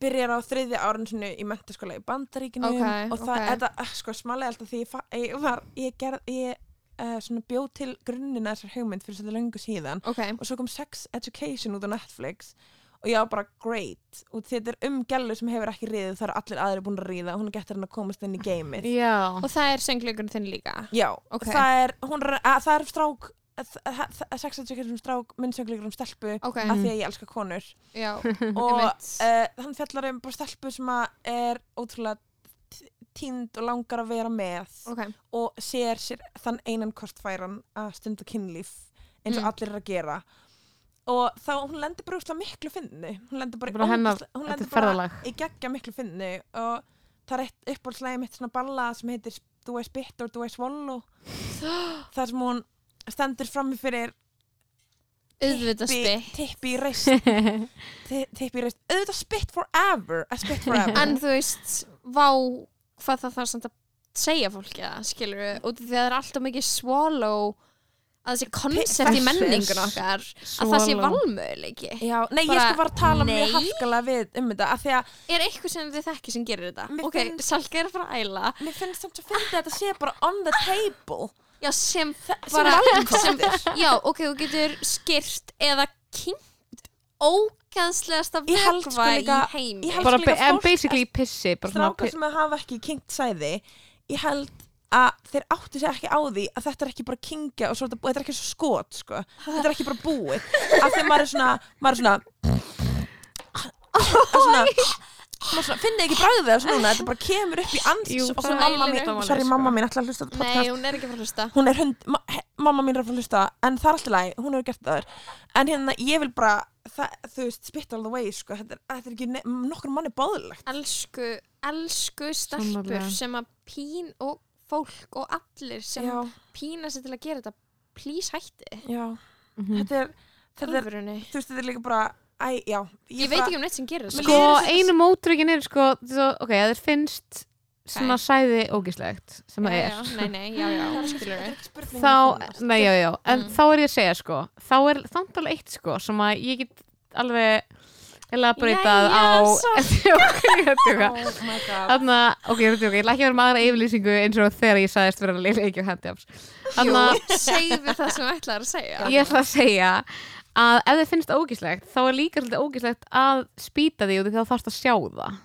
byrjar á þriðja árun sinu í mentaskóla í Bandaríkinu Ok, og það, ok. þetta, eh, sko, smálega alltaf því ég, ég var, ég gerð, ég uh, svona bjóð til grunnina þessar hugmynd fyrir þetta löngu síðan ok, og svo kom Sex Education út á Netflix og ég var bara great. Og þetta er um gælu sem hefur ekki riðið það eru allir aðri búin að riða. Og hún getur hann að komast inn í geimið. Já, og það er söngleikurinn þinn líka? Já, Ok. það er, hún er, að, það er strák að- að- Sex Education um strák minnsöngleikur um stelpu ok, af því að ég elska konur. Já, *laughs* og uh, hann fjallar um bara stelpu sem að er ótrúlega t- týnd og langar að vera með ok. og sér sér þann einan kostfæran að stunda kynlíf eins og Mm. allir er að gera og þá hún lendir bara úrslega miklu finni. Hún lendir bara, bara hennar, hún lendir er bara í geggja miklu finni. Og það er eitt uppáhaldslægi mitt svona balla sem heitir Do I Spit or Do I Swallow þar sem hún stendur frammi fyrir auðvitað tippi, spitt í reist *laughs* Ti- tippi í reist, auðvitað spit forever. A spit *laughs* forever. En þú veist, vá hvað það þarf samt að segja fólki það, skilur af því að það er alltaf mikið swallow að þessi koncept í menningun okkar að það sé valmöðuleiki Já, nei, ég Bara, skal bara tala nei. mjög harkalega við um þetta af því að er eitthvað sem þið þekki sem gerir þetta? Ok, Salka er að fara að æla. Mér finnst samt að finna að þetta sé bara on the table. Já, sem sem bara valkostir. Já, ok, þú getur skirt eða kynnt ógæðslegasta Ég held sko vökva í líka- heimi. ég held- bara líka en fólk- basically pissi bara svona strákar sem hafa ekki kinkt sæði ég held að þeir áttu sér ekki á því að þetta er ekki bara kingja og, svo, er þetta- er ekki svo skot sko. þetta er ekki bara búið af því að maður er svona maður er svona, *laughs* svona svona, finnið ekki bræðið þessu núna þetta bara kemur upp í ans Jú, og svo er mamma mín, sorry sko. mamma mín ætla að hlusta á þetta nei, hún er ekki að hlusta hún er hund, ma mamma mín er að hlusta en það er alltaf læg, hún hefur gert það þér en hérna ég vil bara það, þú veist, spit all the way sko. þetta, er, þetta er ekki nokkur manni báðilegt elsku, elsku stelpur sem að pín og fólk og allir sem já, pína sig til að gera þetta please hætti. Já, Mhm. þetta er þetta er, alvörunni. þú veist, þetta er líka bara æ, já, ég veit ekki um neitt sem gerir Mér þetta sko líður þessi- einu mótrökin er sko svo, ok, að þér finnst svona sæði ógislegt sem það er. já, nei, nei, já, já, skilur þá, nei, já, já, en Mm. þá er ég að segja sko, þá er þannig alveg eitt sko, sem að ég get alveg elaboratað á ég *laughs* er *laughs* oh Þannig að, ok, ég er ég ætla ekki að vera með aðra yfirlýsingu eins og þegar ég sagðist vera að leila ekki á handjafs Þannig að Jú, segðu það sem þú ætlaðir að segja. *laughs* Ég ætla að segja að ef þið finnst það ógislegt þá er líka svolítið ógislegt að spýta því og því þá þarfst að sjá það.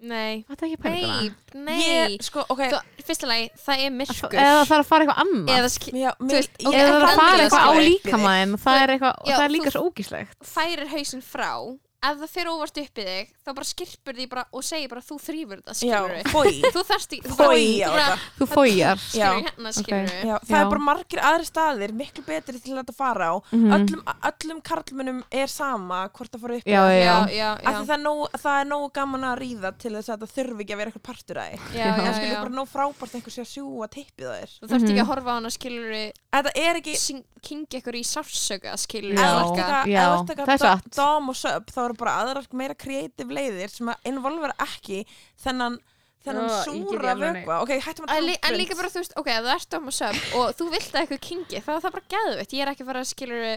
Nei, Þetta er ekki pælinguna nei, nei. Ég, sko, ok. Þú, Fyrsta lagi, það er myrkur. Eða það þarf að fara eitthvað annað. Eða já, veist, ég- ok, Eða það þarf að fara eitthvað á líkamæðin það er, er líka svo ógislegt færir hausinn frá ef það fyrir óvart upp í þig þá bara skirpur því bara og segir bara þú þrýfur þetta já, skilur við fói *laughs* þú þarft ekki þú bara, fói þú á bara þetta Þú fójar skilur Já. hérna skilur við Já, það Já. er bara margir aðri staðir miklu betri til að þetta fara á Mhm. öllum, öllum karlmunum er sama hvort það fara upp Já, eða- já, já, já. já, Af já, því það er, nóg, það er nógu gaman að ríða til þess að það þurfi ekki að vera eitthvað partur að þig já, já, það skilur já. bara nóg frábært einhver sé að sjúa tippið á þér þú þarft ekki Mhm. að horfa á hana skilur við Þetta er ekki kingi ykkur í sársöka skilur Já, við ef þú ert já, ef þú ert það er satt. do- dom og sub þá eru bara aðrar meira kreatív leiðir sem að involvera ekki þennan þennan Ó, súra í alveg vökva. ok, hættum að En, tala lí, um en líka bara þú veist, ok, ert á maður söp og þú vilt að eitthvað kingi, þá er það bara geðvett ég er ekki að fara að skilur við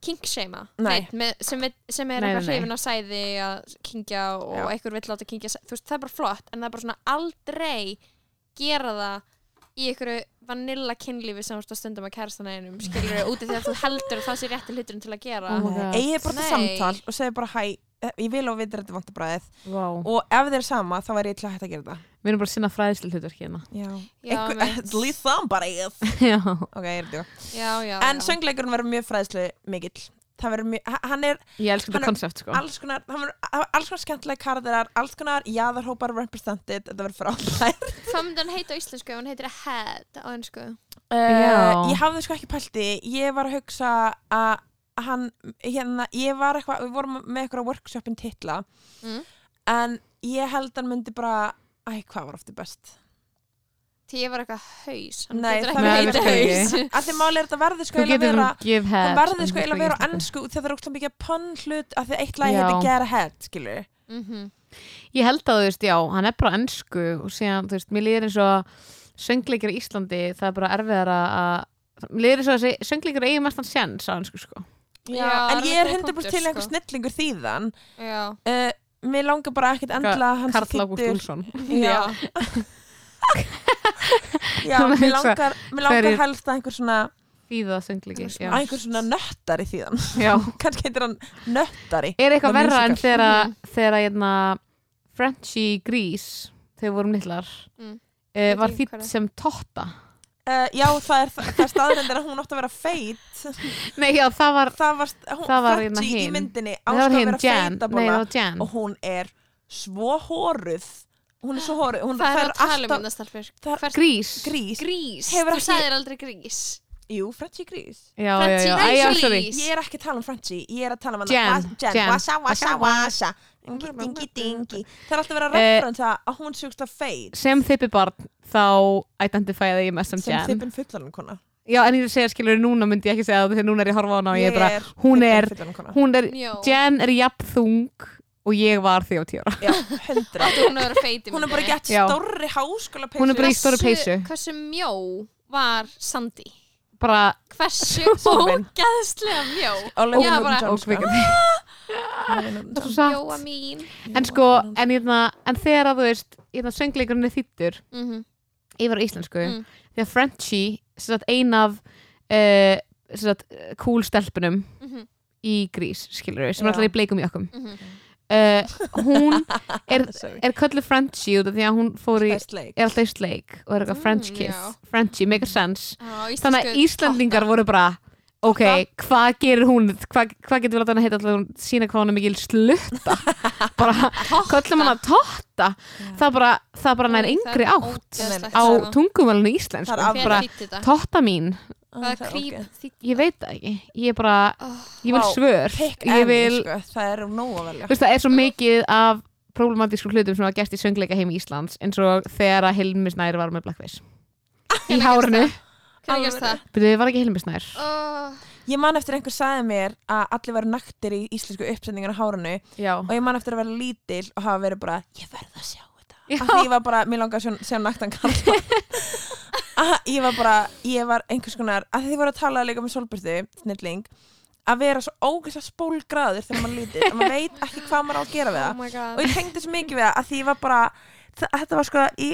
kingsheima, sem, er- sem er eitthvað hrifin á sæði að kingja og Já. einhver vill láta kingja þú veist, það er bara flott en það er bara svona aldrei gera það í einhverju vanilla kynlífi sem þú ert að stundum að kærastana einum skilur við, úti að þú heldur að það sé rétti hluturinn til að gera. Oh eigið bara þetta Nei. samtal og segið bara hæ ég vil og vitur þetta vantabræðið Vá. og ef þeir er sama þá væri ég til að hætta að gera þetta Við erum bara að sinna fræðslu hlutverk hérna. Least somebody is Já, ok, ég er þetta já, já, en söngleikurinn verður mjög fræðslu mikill það verður mjög, hann er ég elsku Hann þetta er konsept sko. alls konar hann verður alls konar skemmtilega kardirar alls konar jaðarhópar represented. Þetta verður frábært. *laughs* Hvað myndi hann heita á íslensku? Hann heitir head á ennsku uh, ég hafði sko ekki pælti ég var að hugsa að hann, hérna, ég var eitthvað við vorum með eitthvað workshopin titla Mm. en ég held hann myndi bara æ, hvað var ofti best því ég var eitthvað haus hann Nei, getur það ekki heita haus að því máli er þetta verði sko getur vera hann verði sko eiginlega vera á ennsku þegar það er ógst mikið pönn hlut að því eitt lag Já. heitir get ahead skilur Mhm. Ég held að þú veist, já, hann er bara ennsku og síðan, þú veist, mér líður eins og söngleikir í Íslandi, það er bara erfiðar að mér líður eins og þessi söngleikir eigi mestan sjens á ennsku sko Já, en það ég er er góður 100% punktur, til einhver sko. snillingur þýðan já uh, Mér langar bara ekkert endla hans Karl Ágúst Úlfsson *laughs* Já, já *laughs* Hún mér hugsa, langar, mér langar hverjir- helst að einhver svona Þýða söngleiki já. að einhver svona nöttari þýðan *laughs* já. kannski heitir hann nöttari Er eitthvað The verra en musical. þegar að- Mhm. þegar að hérna, Frenchie Grease þegar við vorum litlar Mm. uh, var ekki þýtt hvað er. sem Totta uh, Já, það er, það er staðrendir að hún átti að vera feit. Nei, já, það var, Það var, hún, Það var hérna Frenchie í myndinni það átti var að hinn vera það feitabóla var Jan. og hún er svo hóruð hún er svo hóruð hún það er að tala um það Hvert Grís. Grís. Grís, Hefur þú ekki- sagðir aldrei grís. Jú, Frenchie grís. Já, já, Frenchie já, já, sorry. Ég er ekki að tala um Frenchie, ég er að tala um Jan. Washa, washa, washa Dingi, dingi, dingi Það er alltaf verið að Eh, referensa að hún sjúkst að feit. Sem þippi barn þá identifæði ég mest sem sem Jan þippin fullanum kona. Já, en ég er að segja, skilur, núna myndi ég ekki segja það þegar núna er ég að horfa á hana og ég er bara, hún er- hún er. Jan er jafn þung og ég var því á tíu ára. Já, hundra hún er er bara gett stórri háskóla Hún er bara í Hversu- peysu. hversu mjó var Sandy? Bara hversu *laughs* Sólvin. ógeðslega mjó? Bara- og *laughs* er John. svo mjóa mín. En sko, en, hérna, en þegar að þú veist hérna, söngleikurinn er þýttur Mhm, yfir á íslensku. Mm. þegar Frenchie, sem sagt, ein af uh, sem sagt, cool stelpunum mhm, í grís, skilur við, sem er alltaf í bleikum jökkum mhm. uh, hún *laughs* er, er kölluð Frenchie út af því að hún fór í er alltaf í sleik og er eitthvað Mm, French kiss. já. Frenchie, make a sense. Já, þannig að Íslandingar voru bara ok, hvað gerir hún? Hvað hva getur við láta hann að heita alltaf hún sína hvað hún er mikil slutta? *laughs* Bara, köllum hann að totta. það bara, það bara nær yngri átt. á tungumælinu íslensk Það sko. af- Hver bara, totta mín. Ég veit það ekki, ég er bara ég vil svör. ég vil, sko, það er nóg að velja. Það er svo mikið af problematísku hlutum sem var gert í söngleika heim í Íslands eins og þegar að Hilmi Snær var með blackface. Í *laughs* gerst Hvernig gerst það? byrjuði var ekki Hilmi Snær? Oh, Ég man eftir einhver sagði mér að allir veru naktir í íslensku uppsendingar á hárunu já, og ég man eftir að vera lítil og hafa verið bara ég verð að sjá þetta. Já. af því ég var bara, mér langar að sjá, naktan kalla *laughs* að ég var bara ég var einhvers konar, að því ég voru að tala líka með Solbjörðu, snilling að vera svo ógeðslega spólgraður þegar maður lítill, að maður veit ekki hvað maður á að gera við oh það. my god. Og ég tengdi svo mikið við það að því ég var bara þetta var sko í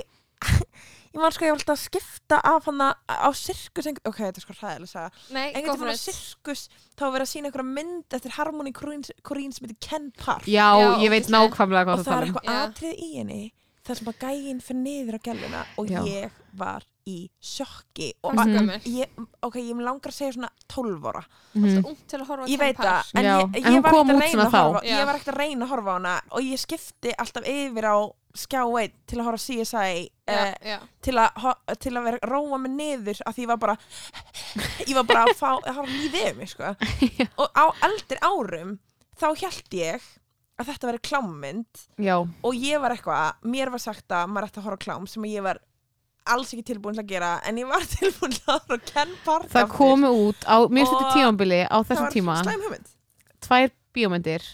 ég man sko ég var alltaf að skipta af hana á sirkus ok, þetta er sko hræðilega að segja einhvern for á sirkus þá var verið að sína einhverja mynd eftir Harmony Korine sem heitir Ken Park. Já, Já, ég veit nákvæmlega og hvað það það er tala um. eitthvað atrið í henni þar sem að gægin fyrir niður á gæluna og Já. ég var í sjokki og er gömul? ég, ok, ég langar að segja svona 12 ára Mhm. Alltaf ung til að horfa á ég veit það, en ég, en ég hún var að að horfa ég var ekkert að reyna að horfa á hana og ég skipti alltaf yfir á skjá 1 til að horfa CSI Já, uh, já. til, að, til að vera róa mig niður af því ég var bara ég var bara að fá, að hafa lífið mig sko. *laughs* og á eldri árum þá held ég að þetta veri klámmynd já, og ég var eitthvað, mér var sagt að maður ætti að horfa klám sem ég var alls ekki tilbúin til að gera en ég var *laughs* tilbúin til að horfa á Ken Park það komu út á mjög Og stuttu tímambili á þessum tíma tvær bíómyndir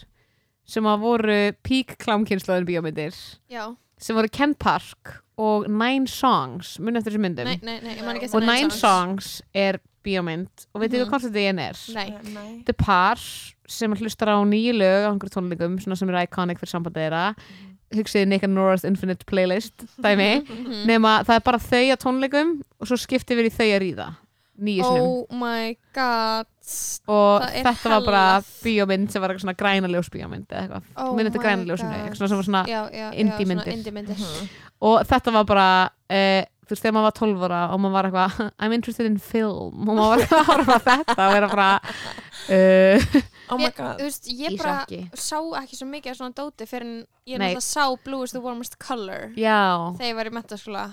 sem að voru pík klámkynnslóðin bíómyndir já. sem voru Ken Park og Nine Songs. Mun eftir þessu myndum? Nei, nei, nei, og eftir Nine Songs. Er bíómynd. Og veitir Mhm. hvað er? Þetta er par sem hlustar á nýju lög á einhverjum svona sem er iconic fyrir sambandið þeirra hugsiði Nick and Nora's Infinite Playlist dæmi, *laughs* Mhm. nema það er bara þau á tónleikum og svo skipti við í þau að ríða nýju sinum Oh my god og það er þetta var bara hellað. bíómynd sem var eitthvað svona grænaljós bíómynd eða eitthvað, Oh myndið þetta my grænaljósinu God. eitthvað svona sem var svona Já, já, já, Indie svona myndir. indie myndir Mhm. og þetta var bara uh, þú veist, þegar maður var 12 ára og maður var eitthvað I'm interested in film og maður var eitthvað að horfa á þetta og vera bara oh my Ég- god Þú veist, ég Í bara sjokki. sá ekki svo mikið af svona dóti fyrir en ég Nei. náttúrulega sá Blue is the warmest color já, þegar ég var í metaskóla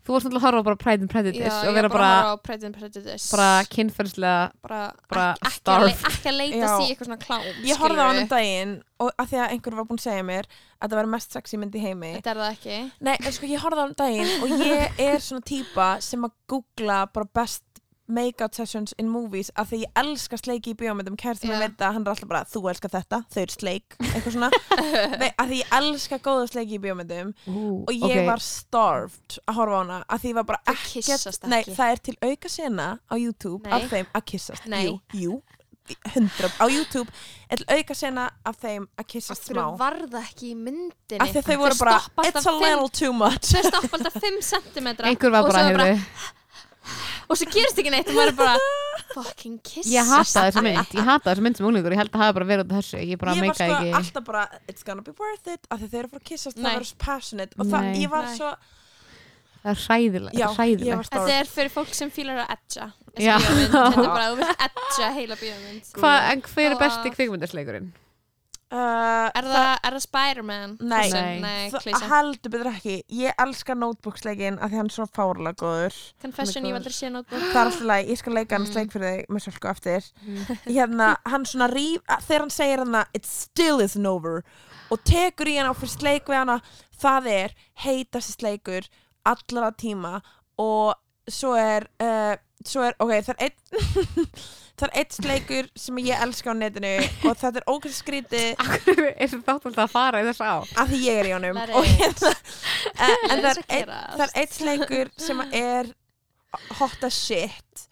þú varst náttúrulega að horfa á bara Pride and Prejudice Já, og ég vera var bara bara, að horfa á Pride and Prejudice bara kynferðslega bara, bara ekki, ekki, að le starved. ekki að leita Já. sí eitthvað svona klám ég horfði á hann um daginn og að því að einhver var búin að segja mér að það var mest sexy mynd í heimi Þetta er það ekki Nei, en sko ég horfði á hann um daginn og ég er svona típa sem að googla bara best make-out sessions in movies af því ég elska sleiki í bíómyndum kærtum yeah. veit að hann er alltaf bara þú elskar þetta, þau eru sleik eitthvað svona, *laughs* Nei, af því ég elska góða sleiki í bíómyndum Ú, og ég ok. var starved að horfa á hana af því ég var bara ekkert Nei, það er til auka sena á YouTube Nei. af þeim að kyssast Nei. Jú, jú, 100 á YouTube er til auka sena af þeim að kyssast smá Akkur var það ekki í myndinni af því þau voru bara it's a little too much Þau stoppa alltaf 5 cm einhver var og bara, svo er heyrðu og svo gerist ekki neitt og maður er bara *laughs* fucking kiss ég hata þessa mynd, ég hata þessa mynd sem unglingur ég held að það hafi bara verið út af þessu ég bara ég var meika sko ekki alltaf bara it's gonna be worth it af því þau eru fyrir að kyssast Nei. það verður svo passionate og það, Nei. ég var Nei. svo það er hræðilegt, já, ég hræðilegt var Þetta stór er fyrir fólk sem fílar að edja Já. Þetta er bara, þú vilt *laughs* edja heila bíómynd Hva, en hver er besti kvikmyndasleikurinn? Uh, Er það, er það Spider-Man? Nei. Nei. Nei, það heldur betur ekki. Ég elska notebooksleikin af því hann er svo fárlega góður. Confession, ég var aldrei sé notebook. Það er alltaf læg, ég skal leika hann Mm. sleik fyrir þig með svolku eftir. Hérna, hann svona ríf þegar hann segir hann að it still isn't over og tekur í hann á fyrir sleik við hana það er heitasti sleikur allra tíma. Og svo er uh, svo er, ok, það er einn *laughs* það er einn sleikur sem ég elska á netinu *laughs* og þetta er ógæst skrítið Akkur er þetta þátt alltaf að fara í þess á af því ég er í honum. Hérna *laughs* en, en það er gerast. það er eitt sleikur sem *laughs* er hot as shit.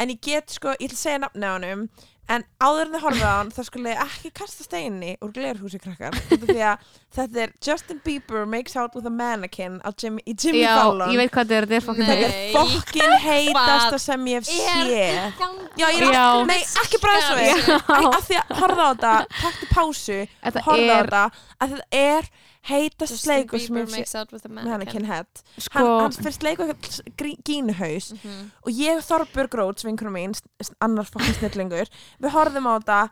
En ég get sko, ég að segja nafni á honum en áður en þið horfið á hann þá skulle ég ekki kasta steini úr glerhúsi krakkar þetta er Justin Bieber makes out with a mannequin Jimmy, í Jimmy Já, Fallon ég veit hvað þetta er, þetta er fokkin þetta er fokkin heitasta sem ég hef gangi? Já, ég er Já. nei, ekki bræðsum við Já. af því að horfa á þetta, taktu pásu horfa á þetta að þetta er heitast Justin sleikur sem Bieber ég hef séð makes out with a mannequin mannequin head sko hann, hann leiku eitthvað gínuhaus Mhm. og ég Þorbjörg Róts, vinkunum mín s- s- annar fokkin snillingur við horfðum á þetta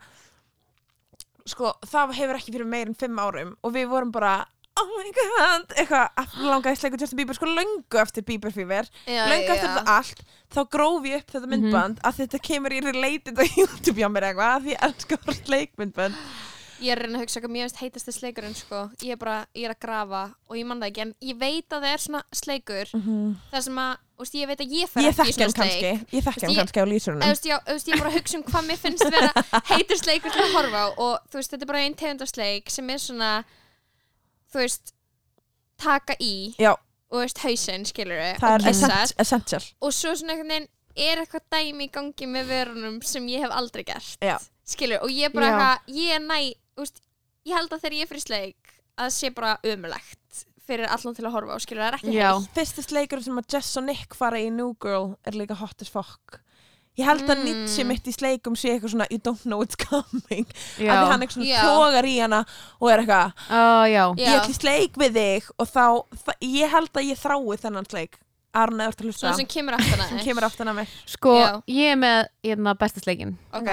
sko, það hefur ekki fyrir meir en fimm árum og við vorum bara oh my god, eitthvað að langa að sleiku Justin Bieber, sko löngu eftir Bieber Fever löngu já, eftir já. þetta allt þá gróf ég upp þetta Mhm. myndband að þetta kemur í related á YouTube hjá mér eitthvað að því ég elskar sleikmyndband Ég er að reyna að hugsa hvað mér finnst heitasti sleikurinn sko. Ég er bara, ég er að grafa og ég man það ekki en ég veit að það er svona sleikur þar sem að, veist, ég veit að ég fer ég ekki í hann svona sleik kannski. ég þekki hann Ég- kannski á Eða, þú lýsurunum veist, já, þú veist, ég er bara að hugsa um hvað mér finnst vera *laughs* heitur sleikur til að horfa á og þú veist, þetta er bara einn tegundasleik sem er svona þú veist taka í Já. og þú veist, hausinn, skilur það og kissa. essent- essential. Og svo svona einhvern er eitthvað dæmi í gangi með verunum sem ég hef aldrei gert Já. skilur, og ég er bara eitthvað ég er næ, þú veist, ég held að þegar ég er fyrir sleik að það sé bara umulegt fyrir allan til að horfa á, skilur, það er ekki Já. heitt fyrsti sleikur sem að Jess og Nick fara í New Girl er líka hot as fuck. Ég held að Mm. Nietzsche mitt í sleikum sé eitthvað svona you don't know what's coming. Já, að hann eitthvað svona tógar í hana og er eitthvað. Já. ég ætli sleik við þig og þá, ég held að ég þrái þennan sleik. Arne er til að hlusta? Svona sem kemur aftan að mér Sko, Já. ég er með hérna bestasleikin ok,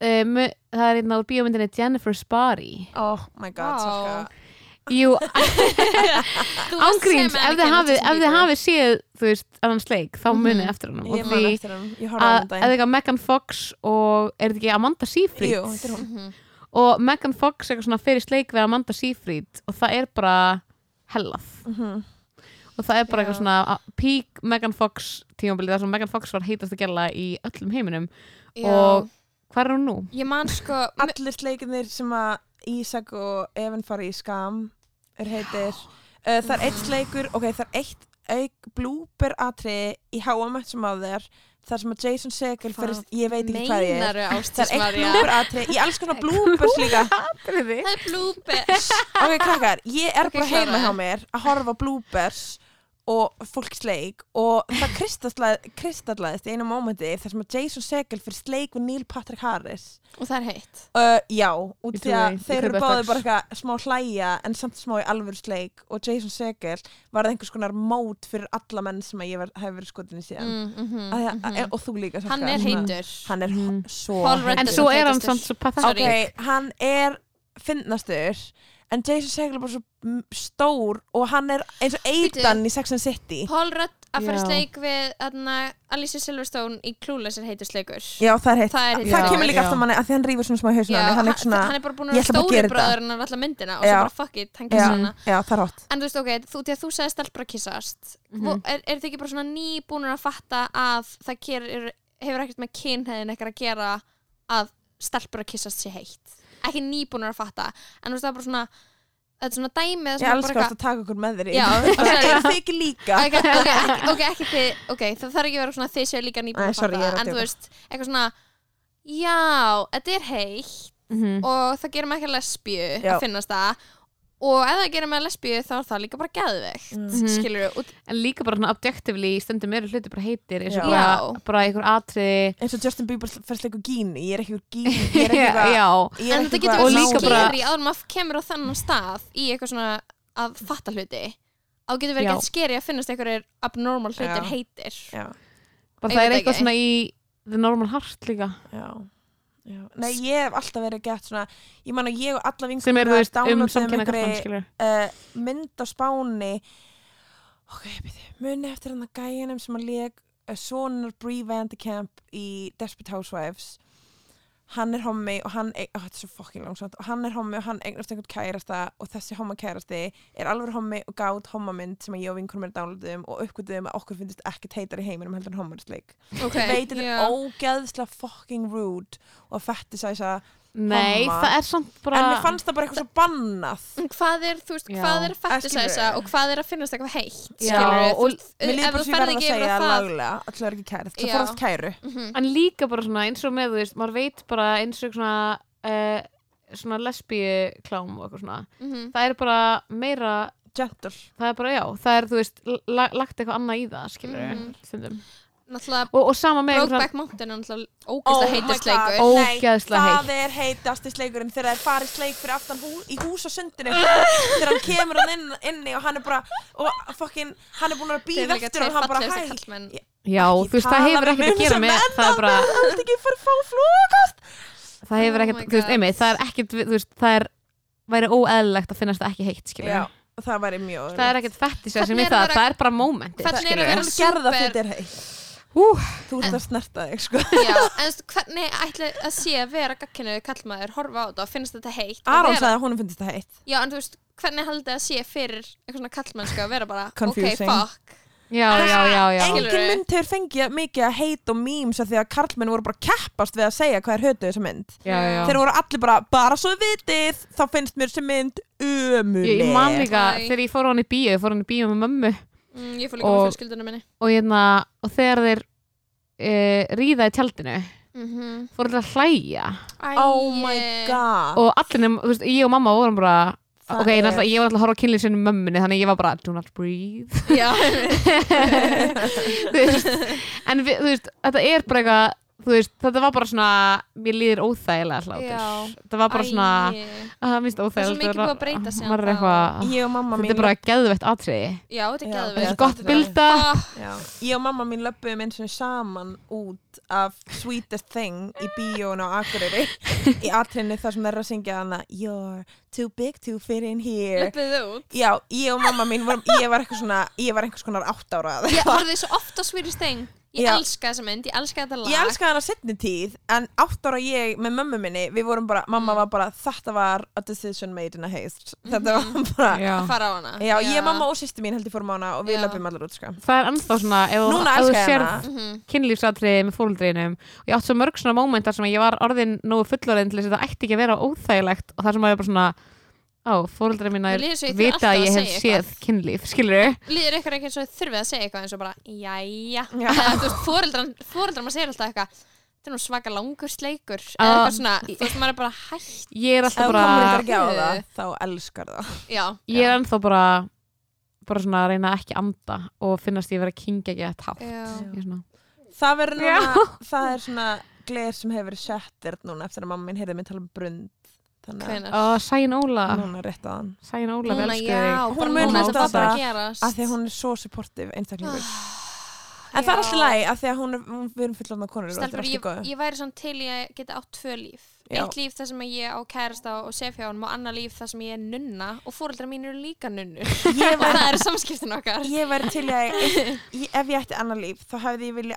um, Það er hérna úr bíómyndinni Jennifer's Body oh my god. Salka. Jú, *laughs* sem ef þið hafið hafið séð, þú veist, annan sleik þá Mhm. munið eftir hann ég og man því eftir hann, ég horfði á að hann eða Megan Fox og er þetta ekki Amanda Seyfried jú, þetta er hún Mhm. og Megan Fox eitthvað svona fyrir sleik við Amanda Seyfried og það er bara hellað Mhm. og það er bara Já. eitthvað svona peak Megan Fox tímabilið þar sem Megan Fox var heitast að gæla í öllum heiminum Já. Og- hvað er hún nú? ég man sko *laughs* allir sleikinir sem að Ísak og Evan fara í skam er heitir. Uh, það er eitt sleikur, ok, það er eitt auk blúper atriði í háamætt sem á þér þar sem að Jason Segel fyrir, ég veit ekki hvað ég er. það er eitt María? blúper atriði, ég elskar svona bloopers líka. það er bloopers ok, krakkar, ég er Ok, bara heima hjá mér að horfa á bloopers og fólk sleik og það kristallaði- kristallaðist í einu mómenti þar sem að Jason Segel fyrir sleik við Neil Patrick Harris. Og það er heitt. Uh, já, út því að þeir eru strax. bara eitthvað smá hlæja en samt smá í alvöru sleik og Jason Segel var einhvers konar mót fyrir alla menn sem að ég ver, hef verið skotin í síðan. Mm, mm, mm, -hmm. og þú líka hann er heitur. hann er Mhm. svo Rudd En svo er hann samt svo pathetic. Ok, hann er finnastur en Jason Segel er bara svo stór og hann er eins og Aidan í Sex and City. Paul Rudd að fara sleik við aðna, Alicia Silverstone í Clueless er heitur sleikur. Já, það er heitt. Það er heitur Já, það kemur líka aftur manni að því hann rýfur svona smá í hausna Já, hann, hann hann, er svona hann er bara búin ég að ætla bara að stóri gera þetta. bræður en allar myndina og Já. svo bara fuck it, hann kissa hana já, er en þú veist ok, þú, þú segði stelpur að kissast mm er, er þið ekki bara svona nýbúnur að fatta að það gerir, hefur ekkert með kynhæðin ekkert að gera að stelpur að kissast sé heitt ekki nýbúnur að fatta. En þú veist það er bara svona þetta er svona dæmið ég elskar að taka okkur með þér í *laughs* þið ekki líka. Ok, ok, ekki, ok, ekki þið ok, það þarf ekki að vera svona þið séu líka nýbúin að fatta en þú veist, eitthvað svona já, þetta er heitt Mhm. og það gerir mig ekki lesbíu að finnast það og ef það gerir mig lesbíu þá er það líka bara geðveikt mm. Mhm. skilur við, En líka bara svona objectively stundum eru hluti bara heitir eins og bara, bara einhver atriði eins og Justin Bieber fyrst leikur gíni ég er ekki úr gíni ég er *laughs* ekki eitthvað er en þetta getur eitthvað verið líka svo bara- skeri áður en maður kemur á þennan stað í eitthvað svona að fatta hluti á getur verið gett skeri að finnast einhverjir abnormal hlutir Já. heitir já, það er eitthvað ekki. svona í The Normal Heart líka já, já. nei ég hef alltaf verið gett svona ég man að ég og alla vingur sem er, þú veist, um samkynna uh, mynd á spáni. Ok, byrju, muni eftir hann að gæjanum sem að leg uh, sonar Brie Vandekamp í Desperate Housewives hann er hommi og hann ó, þetta er svo fokkin langsamt og hann er hommi og hann eignast einhvern kærasta og þessi homma kærasti er alveg hommi og gátt hommamynd sem ég og vinkunum er downloaduðum og uppgötuðum að okkur finnst ekki teitar í heiminum heldur en hommarisleik ok, ég veit þetta já. er ógeðslega fucking rude og að fetisæsa Nei, Homma. það er samt bara en mér fannst það bara eitthvað svo bannað hvað er, þú veist, Já. hvað er að skilurðu? fetisæsa og hvað er að finnast eitthvað heitt Já, skilurðu, þú og veist, mér líður ef bara þú sem ég ferð verð að ekki yfir segja að það laglega alltaf er ekki kæri, það Já. forðast kæru Mhm. En líka bara svona eins og með, þú veist, maður veit bara eins og svona uh, svona lesbíu klám og eitthvað svona Mhm. það er bara meira gentle það er bara, já, það er, þú veist, la lagt eitthvað annað í það, skilur Mhm. stundum og, og sama með Brokeback Mountain er náttúrulega ógeðslega heitast leikur Ógeðslega það er heitasti sleikurinn þegar það er farið sleik fyrir aftan hú, í hús á sundinu. Þegar hann kemur hann inn, inni og hann er bara og fucking, hann er búin að býða eftir og hann bara hæ. Já, þú veist, það hefur ekkert að gera sem með það er bara, hann vil ekki fara að fá flugast það hefur Oh ekkert, þú veist, einmitt það er ekkert, þú veist, það er væri óeðlilegt að finnast það ekki heitt, skilur Já, það væri mjög það er ekkert fettisar sem Hvernig við er að það, það er bara momentið, Hvernig er gerða þetta er heitt Ú, þú ert að snerta þig sko. Já, en *laughs* veist, hvernig ætli að sé að vera gagginu kallmaður, horfa á þetta og finnst þetta heitt Aron sagði að honum finnst þetta heitt. Já, en þú veist, hvernig haldið að sé fyrir eitthvað svona kallmennska að vera bara Confusing. ok, fuck? Já, já, já, já. engin mynd hefur fengið mikið að heit og memes af því að karlmenn voru bara keppast við að segja hvað er hötuð þessa mynd. Já, já. þeir voru allir bara, bara svo þið vitið þá finnst mér þessi mynd Ég, umuleg ég man líka, Æ. þegar ég fór á hann í bíó ég fór á hann í bíó með mömmu mm, Ég fór líka Og- með fjölskyldunum minni. Og, hérna, og þegar þeir e, ríða í tjaldinu mm -hmm. fór þeir að hlæja. Oh my god. Og allir þú veist, ég og mamma vorum bara Það ok, ég, náttúrulega- ég var alltaf að horfa á kynlið sinni mömmunni þannig að ég var bara, do not breathe. Já, *laughs* en við, þú veist, þetta er bara eitthvað þú veist, þetta var bara svona mér líður óþægilega hlátur. Þetta var bara svona, að það minnst Það er svo óþægilega mikið búið að breyta er mamma þetta er bara geðvett atriði. Já, þetta er Já, þetta er gott er- bilda Ah, Já. ég og mamma mín löpum eins og saman út af Sweetest Thing í bíón á Akureyri. *laughs* Í atrinni þar sem þeir eru að syngja hana You're too big to fit in here. Löpum þið út? Já, ég og mamma mín vorum, ég var eitthvað svona ég var einhvers konar átt ára Ég horfði svo oft á Swedish Thing Ég Já. elska þessa mynd, ég elska þetta lag Ég elskaði hana setni tíð en átt ára ég með mömmu minni við vorum bara, mamma var bara þetta var a decision made in a haste þetta var *laughs* bara, Já. að fara á hana já, ég, mamma og sýsti mín heldur fórum á hana og við Já. löpum allar út sko. það er ennþá svona ef, þú- Núna ef þú elska ég sérð hana. Mhm. kynlífsatriði með fóruldrinum og ég átt svo mörg svona mómentar sem að ég var orðin nógu fullorðin til þess að þetta ætti ekki að vera óþægilegt og það sem að ég bara svona á, svo ég þurfi vita að ég að hef séð eitthvað. kynlíf, skilur Líður ykkur ekki eins og þurfið að segja eitthvað eins og bara Jæja. Fóreldrar maður segir alltaf eitthvað Þetta er nú svaka langur sleikur. Eða eitthvað svona, þú veist, maður er bara hætt. Ég er alltaf bara það þá elskar það. Já, ég er ennþá bara bara svona að reyna að ekki anda og finnast ég vera að kingja ekki að tátt já. Ég er svona, það verður Já. núna, það er svona gler sem hefur verið settir núna eftir að mamma mín heyrði mig tala um brund Sæn Óla. Núna rétt á hann. Sæn Óla, já, þig. Hún bara mun bara að það, gerast. Af því að hún er svo supportive einstaklingur. Ah, en það er alltaf læg af því að hún er, við erum fullorðna konur er alltaf ég, góð ég væri svona til að geta átt tvö líf. Já. Eitt líf þar sem að ég á kærasta og sefhján og annar líf þar sem ég er nunna og fóreldrar mín eru líka nunnur. *laughs* Ég og það eru samskiptin okkar. ég væri til að *laughs* ég, ef ég ætti annar líf þá hefði ég vilja,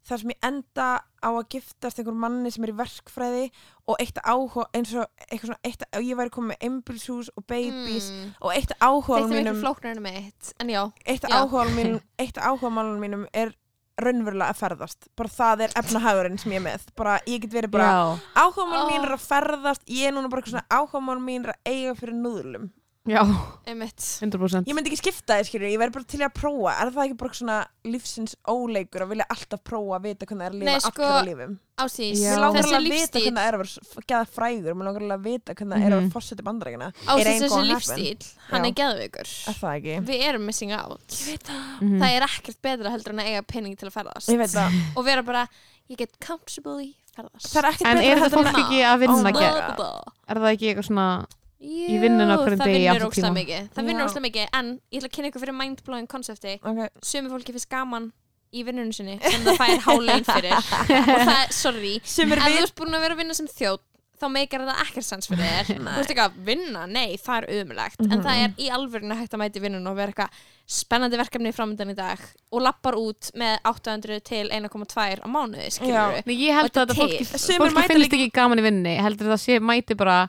eitt þar sem ég enda á að giftast einhver manni sem er í verkfræði og eitt áhuga eins og eitthvað svona eitt, ég væri komið með einbilshús og babies mm. og eitt áhuga Þetta er miklu mínum flóknar en mitt En já, eitt áhuga mínum *laughs* eitt áhuga mínum er raunverulega að ferðast. Bara það er efnahagurinn sem ég er með. Bara ég get verið bara áhugamál mín er að ferðast ég er núna bara eitthvað svona áhugamál mín er að eiga fyrir núðlum já, einmitt. 100% ég myndi ekki skipta þið skilur, ég verði bara til í að prófa. Er það ekki bara svona lífsins óleikur að vilja alltaf prófa að vita hvernig það er að lifa Nei, sko, allra lífum? Ásís, Já. mér langar þessi alveg að vita lífstíl hvernig það er að vera geða frægur. Mér langar alveg að vita hvernig það er að Mhm. vera fórseti bandarækina Ásís, þessi lífstíl Hann Já. er geðveikur. Er það ekki? Við erum missing out. Mhm. Það er ekkert betra heldur en að eiga penning til að ferðast. Ég veit það. Og vera bara, ég get comfortably ferðast. Það er ekkert en betra er þetta heldur en fólk ekki að Oh vinna my gegn God. er það ekki eitthvað svona Jú, vinnunni á hverjum það degi í vinnur tíma. mikið. Það vinnur óslega mikið En ég ætla að kynna ykkur fyrir mindblowing koncepti Ok. Sumi fólki finnst gaman í vinnunum sinni sem það fær hálein fyrir. *laughs* Og það, sorry, er ef þú við ert búin að vera að vinna sem þjótt þá meikar þetta ekkert sens fyrir þér. *laughs* Þú veist ekki að vinna, nei, það er umulegt en það er í alvörinu hægt að mæti vinnun og vera eitthvað spennandi verkefni framöndan í dag og lappar út með 800 til 1,2 á mánuði, skilur við ég held að þetta fólki, fólki finnst ekki gaman í vinni heldur það sé mæti bara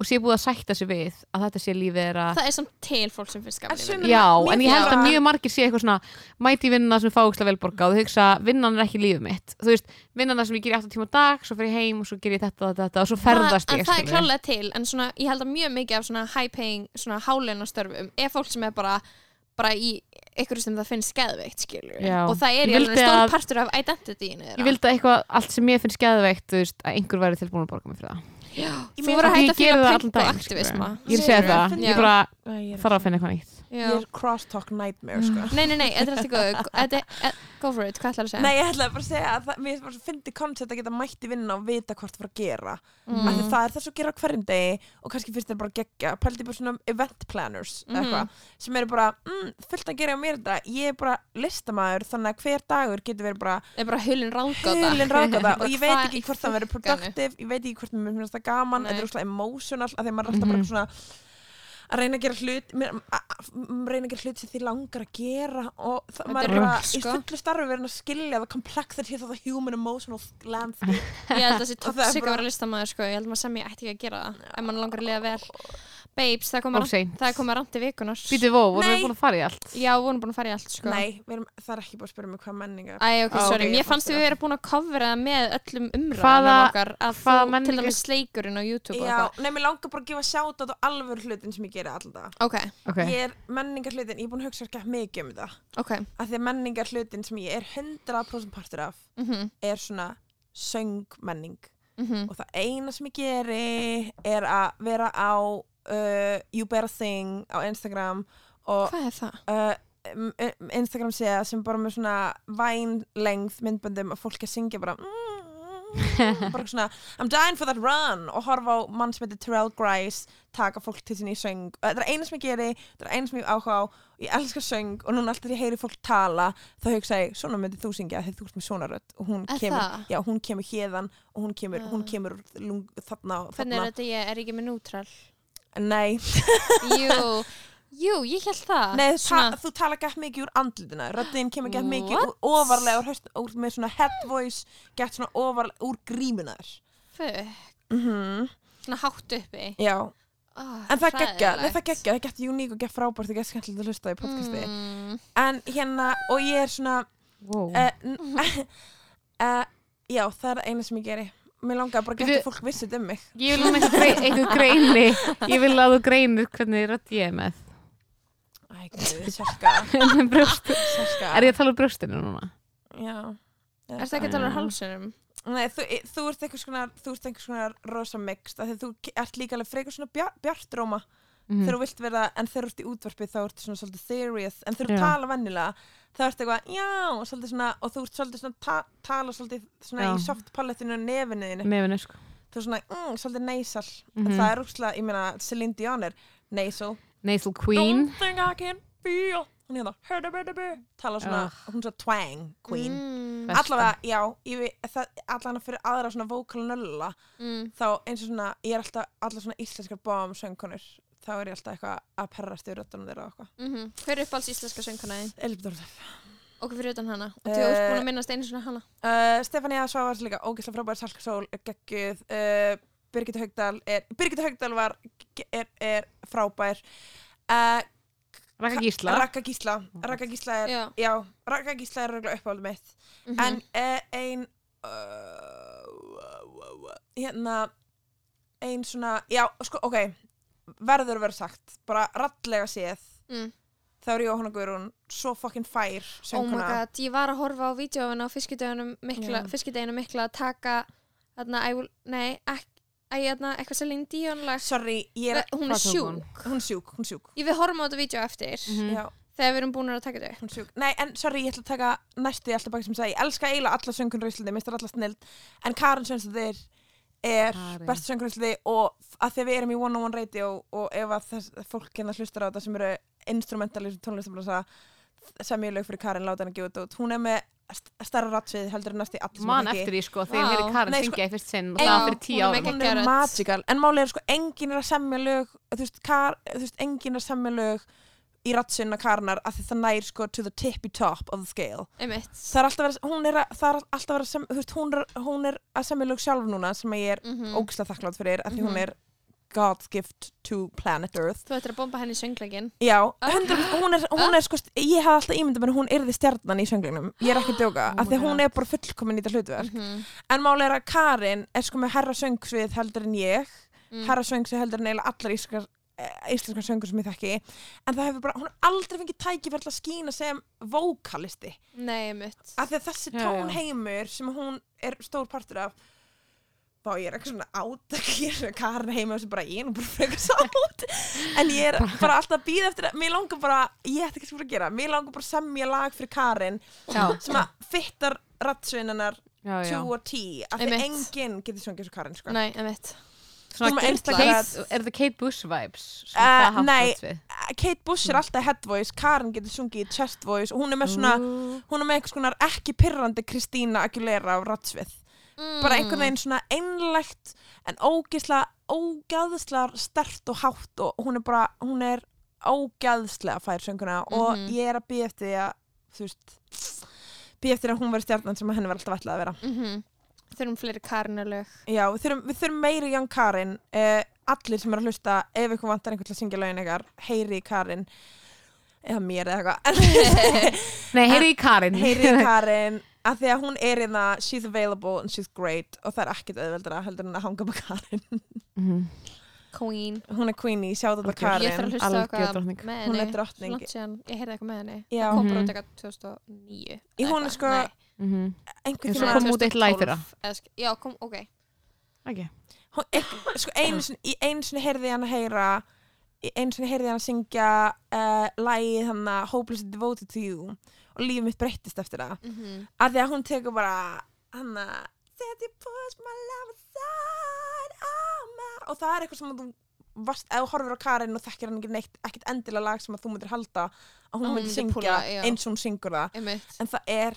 og sé búið að sætta sig við að þetta sé lífið þeirra. Það er samt til fólk sem finnst vinnu. Já, en ég held að mjög margir sé eitthvað svona mæti í vinnuna sem fá ókslega velborga og þau hugsa vinnan er ekki lífið mitt. Þú veist, vinnana sem ég ger í 8 tíma á dag svo fer ég heim og svo ger ég þetta og þetta og svo ferðast ég en það er klálega til en svona, ég held að mjög mikið af svona high paying svona háleina störfum er fólk sem er bara bara í ykkur sem það finnst skeðveikt og það er í alveg stór að- partur af identityinu Ég vildi að eitthvað, allt sem ég finnst geðveikt þú veist, að einhver væri tilbúin að borga mig fyrir það þú voru að hætta að allan pimpa daginn, aktivisma. Ég sé það, ég bara er þarf að finna eitthvað nýtt. Ég er crosstalk nightmare sko. Nei, nei, nei, þetta er alltaf góð eh, Go for it, hvað ætlar að segja? Nei, ég ætlaði bara að segja að það, mér finnst fyndi koncept að geta mætti vinna og vita hvort það var að gera Mm. því það er þess að gera hverjum degi og kannski fyrst er bara að gegja pældi bara svona event planners mm Mhm. sem eru bara, mm, fullt að gera á mér þetta ég er bara listamæður þannig að hver dagur getur verið bara er bara hulin ráðgáta og ég veit ekki hvort það fokkanum? productive ég veit ekki hvort mér finnst það gaman þetta er úrslega emotional af því að maður að reyna að gera hlut að, að, reyna að gera hlut sem því langar að gera og það, maður er rugl, í sko. fullu starfi verið að skilja the complexity of the human emotional landscape Ég held að það sé toxic að vera listamæður sko. Ég held maður sem ég ætti ekki að gera það ef mann langar að liða vel Babes, það kom og að seint. Það kom að randi vikunar Býtu vó, vorum við búin að fara í allt? Já, við vorum búin að fara í allt sko. nei, við erum, það er ekki búið að spyrja mig hvað menningar Æ, ok, Á, sorry, ok, ég mér fannst við það. vera búin að það með öllum umræðum Hvaða- okkar að hvaða þú, til menningar- dæmis sleikurinn á YouTube og Já, eitthvað. nei, mér langar bara að gefa sjátt á alvöru hlutin sem ég geri alltaf Ok, Ok, Ég er menningar hlutin, ég er búin að hugsa ekki mikið um þetta af því að menningar hlutin sem ég er 100% partur af mm er svona söngmenning. -hmm. og það eina sem ég geri er að vera á uh, You Better Thing á Instagram og Hvað er það? uh, Instagram séða sem bara með svona vænlengð myndböndum að fólk að syngja bara mm, *laughs* bara svona I'm dying for that run og horfa á mann sem heitir Terrell Grice taka fólk til sinni í söng og þetta er eina sem ég geri, þetta er eina sem ég áhuga á og ég elskar söng og núna alltaf ég heyri fólk tala þá hugsa ég, svona myndið þú syngja þegar þú ert með svona rödd og hún Er kemur, já, hún kemur hérðan og hún kemur, hún Ah. kemur lung, þarna og Hvernig er þarna þetta er ekki með nútral? Nei, Jú, *laughs* jú, ég held það. Nei, ta Svona, þú tala gett mikið úr andlitina Röddin kemur gett mikið What? úr, ofarlega úr, höst, úr með svona head voice gett svona ofarlega úr grímunar fuck, mm svona hátt uppi. Já, oh, en það geggja. Nei, það geggja, það er gett uník og gett frábært það gett skemmtilegt að hlusta í podcasti. Mm, En hérna, og ég er svona wow. uh, uh, *laughs* Já, það er það eina sem ég geri Mér langar bara að geta fólk vissið um mig. Ég vil grei, einhver greini. Ég vil að þú greinir hvernig rödd ég er með. Æ, guð, sérska, *laughs* sérska Er ég að tala um brjóstinu núna? Já. Er það ekki að tala um hálsunum? Nei, þú, þú ert einhvers konar, þú ert einhvers konar rosa mixt, af því að þú ert líka alveg frekar svona bjar, bjartróma Mm. þegar þú vilt vera, en þegar þú ert í útvarpi þá ertu svona svolítið serious, en þegar þú tala vennilega, þá ertu eitthvað, já, svolítið svona, og þú ert svolítið svona, ta tala svolítið svona Já. í soft palettinu og nefniðinu, Nefinu sko. Þú er svona, mm, svolítið nasal, Mhm. en það er úrslega, ég meina, Celine Dion er nasal, Nasal Queen. Don't think I can feel, hún er það, tala svona, Ugh. hún er svona twang queen, mm, allavega, já, ég, það, allavega fyrir aðra svona vocal nölla, mm, þá eins og svona, ég er alltaf allar svona íslenskar báum söngkonur þá er ég alltaf eitthvað að perrast í röddunum þeirra og eitthvað mm Hver er uppáhalds íslenska söngkonaðin? Elif Dórdal Og fyrir utan hana? Og Eh, þú ert búin að minnast einu svona hana? uh, Stefania Svavars líka ógeðslega frábær Salkarsól geggjuð uh, Birgitta Haugdal er Birgitta Haugdal var er, er frábær uh, Raka Gísla Raka Gísla Raka Gísla er, Já. já, Raka Gísla er reglulega uppáhaldum mitt Mhm. en uh, ein uh, hérna ein svona, já, sko, ok verður að vera sagt, bara rallega séð mm. þá er Jóhanna Guðrún svo fucking fær Oh my sönguna. God, ég var að horfa á vídeoðuna á fiskideginum mikla, fiskideginu mikla að taka þarna, I will, nei, ekki Æ, eitthvað Celine Dion lag. Sorry, ég er, hún er sjúk. hún? Er sjúk, hún er sjúk. Ég við horfum á þetta vídeo eftir Mhm. já, þegar við erum búin að taka þetta upp. Hún er sjúk. Nei, en sorry, ég ætla að taka næstu ég ætla bara sem sagði, ég elska eiginlega alla söngunur í Íslandi, mistar alla snild. En Karin Svensdóttir er Karen. best söngur í Íslandi og að því að við erum í one on one radio og ef að þess, fólk hérna hlustar á þetta sem eru instrumentalist tónlistablasa sem ég lög fyrir Karin, láta hann að gefa þetta út hún er með st- stærra ratsvið heldur en næstu allir sem Man ég þekki. eftir því sko Þegar ég heyri Karin Nei, sko- syngja í fyrst sinn og það fyrir tíu er árum. með hún er magical. En málið er sko enginn er að semja lög þú veist, kar, þú veist enginn er að semja lög í Karinar að því það nær sko to the tippy top of the scale. Einmitt. Það er alltaf verið, hún er, að, það er alltaf verið að sem, þú veist, hún, er, hún er að semja lög sjálf núna sem ég er Mhm. ógislega þakklátt fyrir að því hún Mhm. er God's gift to planet Earth. Þú ættir að bomba henni í söngleikin Já, 100, hún er, hún er sko, ég hafði alltaf ímyndað mér að hún yrði stjarnan í sönglinum Ég er ekki að djóka, *gasps* Oh af því að hún er bara fullkomin í þetta hlutverk. Mhm. En máli er að Karin er sko með herra söngsvið heldur en ég. Mm. Herra söngsvið heldur en eiginlega allar íslenskar eh, íslenskar söngur sem ég þekki. En það hefur bara, hún har aldrei fengið tækifæri til að skína sem vókalisti. Nei, mitt af því að þessi tónheimur sem hún er stór partur af þá ég er eitthvað svona át að *laughs* gera Karin heima sem bara ég er nú bara frekar sátt. En ég er bara alltaf að býða eftir mér langar bara, ég ætti ekki að gera mér langar bara að semja lag fyrir Karin Já, sem að fittar já. 2 og 10 af því enginn getur sungið svo Karin sko. Nei, mitt Svona er einstaklega- er það Kate Bush vibes? Svona það haft nei. Kate Bush er alltaf head voice Karin getur sungið chest voice og hún er með svona Ú. hún er með einhvers konar ekki pirrandi Kristína Aguilera á rattsvið mm. bara einhvern veginn svona einlægt en ógeðslega, ógeðslega stert og hátt og hún er bara hún er ógeðslega fær sönguna og Mhm. ég er að býja eftir því að þú veist býja eftir að hún verði stjarnan sem henni var alltaf ætlað að vera mm Þurfum fleiri karnulög já, við þurfum, við þurfum meiri Young Karin. Uh, allir sem er að hlusta ef ykkur vantar einhvern til að syngja lögin ykkar heyri í Karin. Eða mér eða eitthvað. *laughs* Nei, heyri í Karin. *laughs* Heyri í *laughs* Karin að því að hún er in það she's available and she's great. Og það er ekkert auðveldra heldur en að hanga með Karin. Mhm. Queen. Hún er queenie, sjáðu þetta Algjör. Ég þarf að Karin hlusta eitthvað drottning. með Hún henni. er drottning. Ég heyrði eitthvað með henni. Það kom bara Mhm. út eitthvað 2009 Í hún er sko- Nei, Mhm. einhver En svo tíma kom út eitt lag í fyrra. 2012 eða sk- Já, kom, ok Ok. hún, ein, sko einu sinni, einu sinni heyrði ég hann að heyra einu sinni heyrði ég hann að syngja uh, lagið hann að Hopelessly Devoted to You og lífið mitt breyttist eftir það Mhm. að því að hún tekur bara hann að oh og það er eitthvað sem að þú varst, ef þú horfir á Karin og þekkir hann ekki neitt ekkert endilega lag sem að þú myndir halda að hún Að hún myndi myndi syngja eins og hún syngur það Einmitt en það er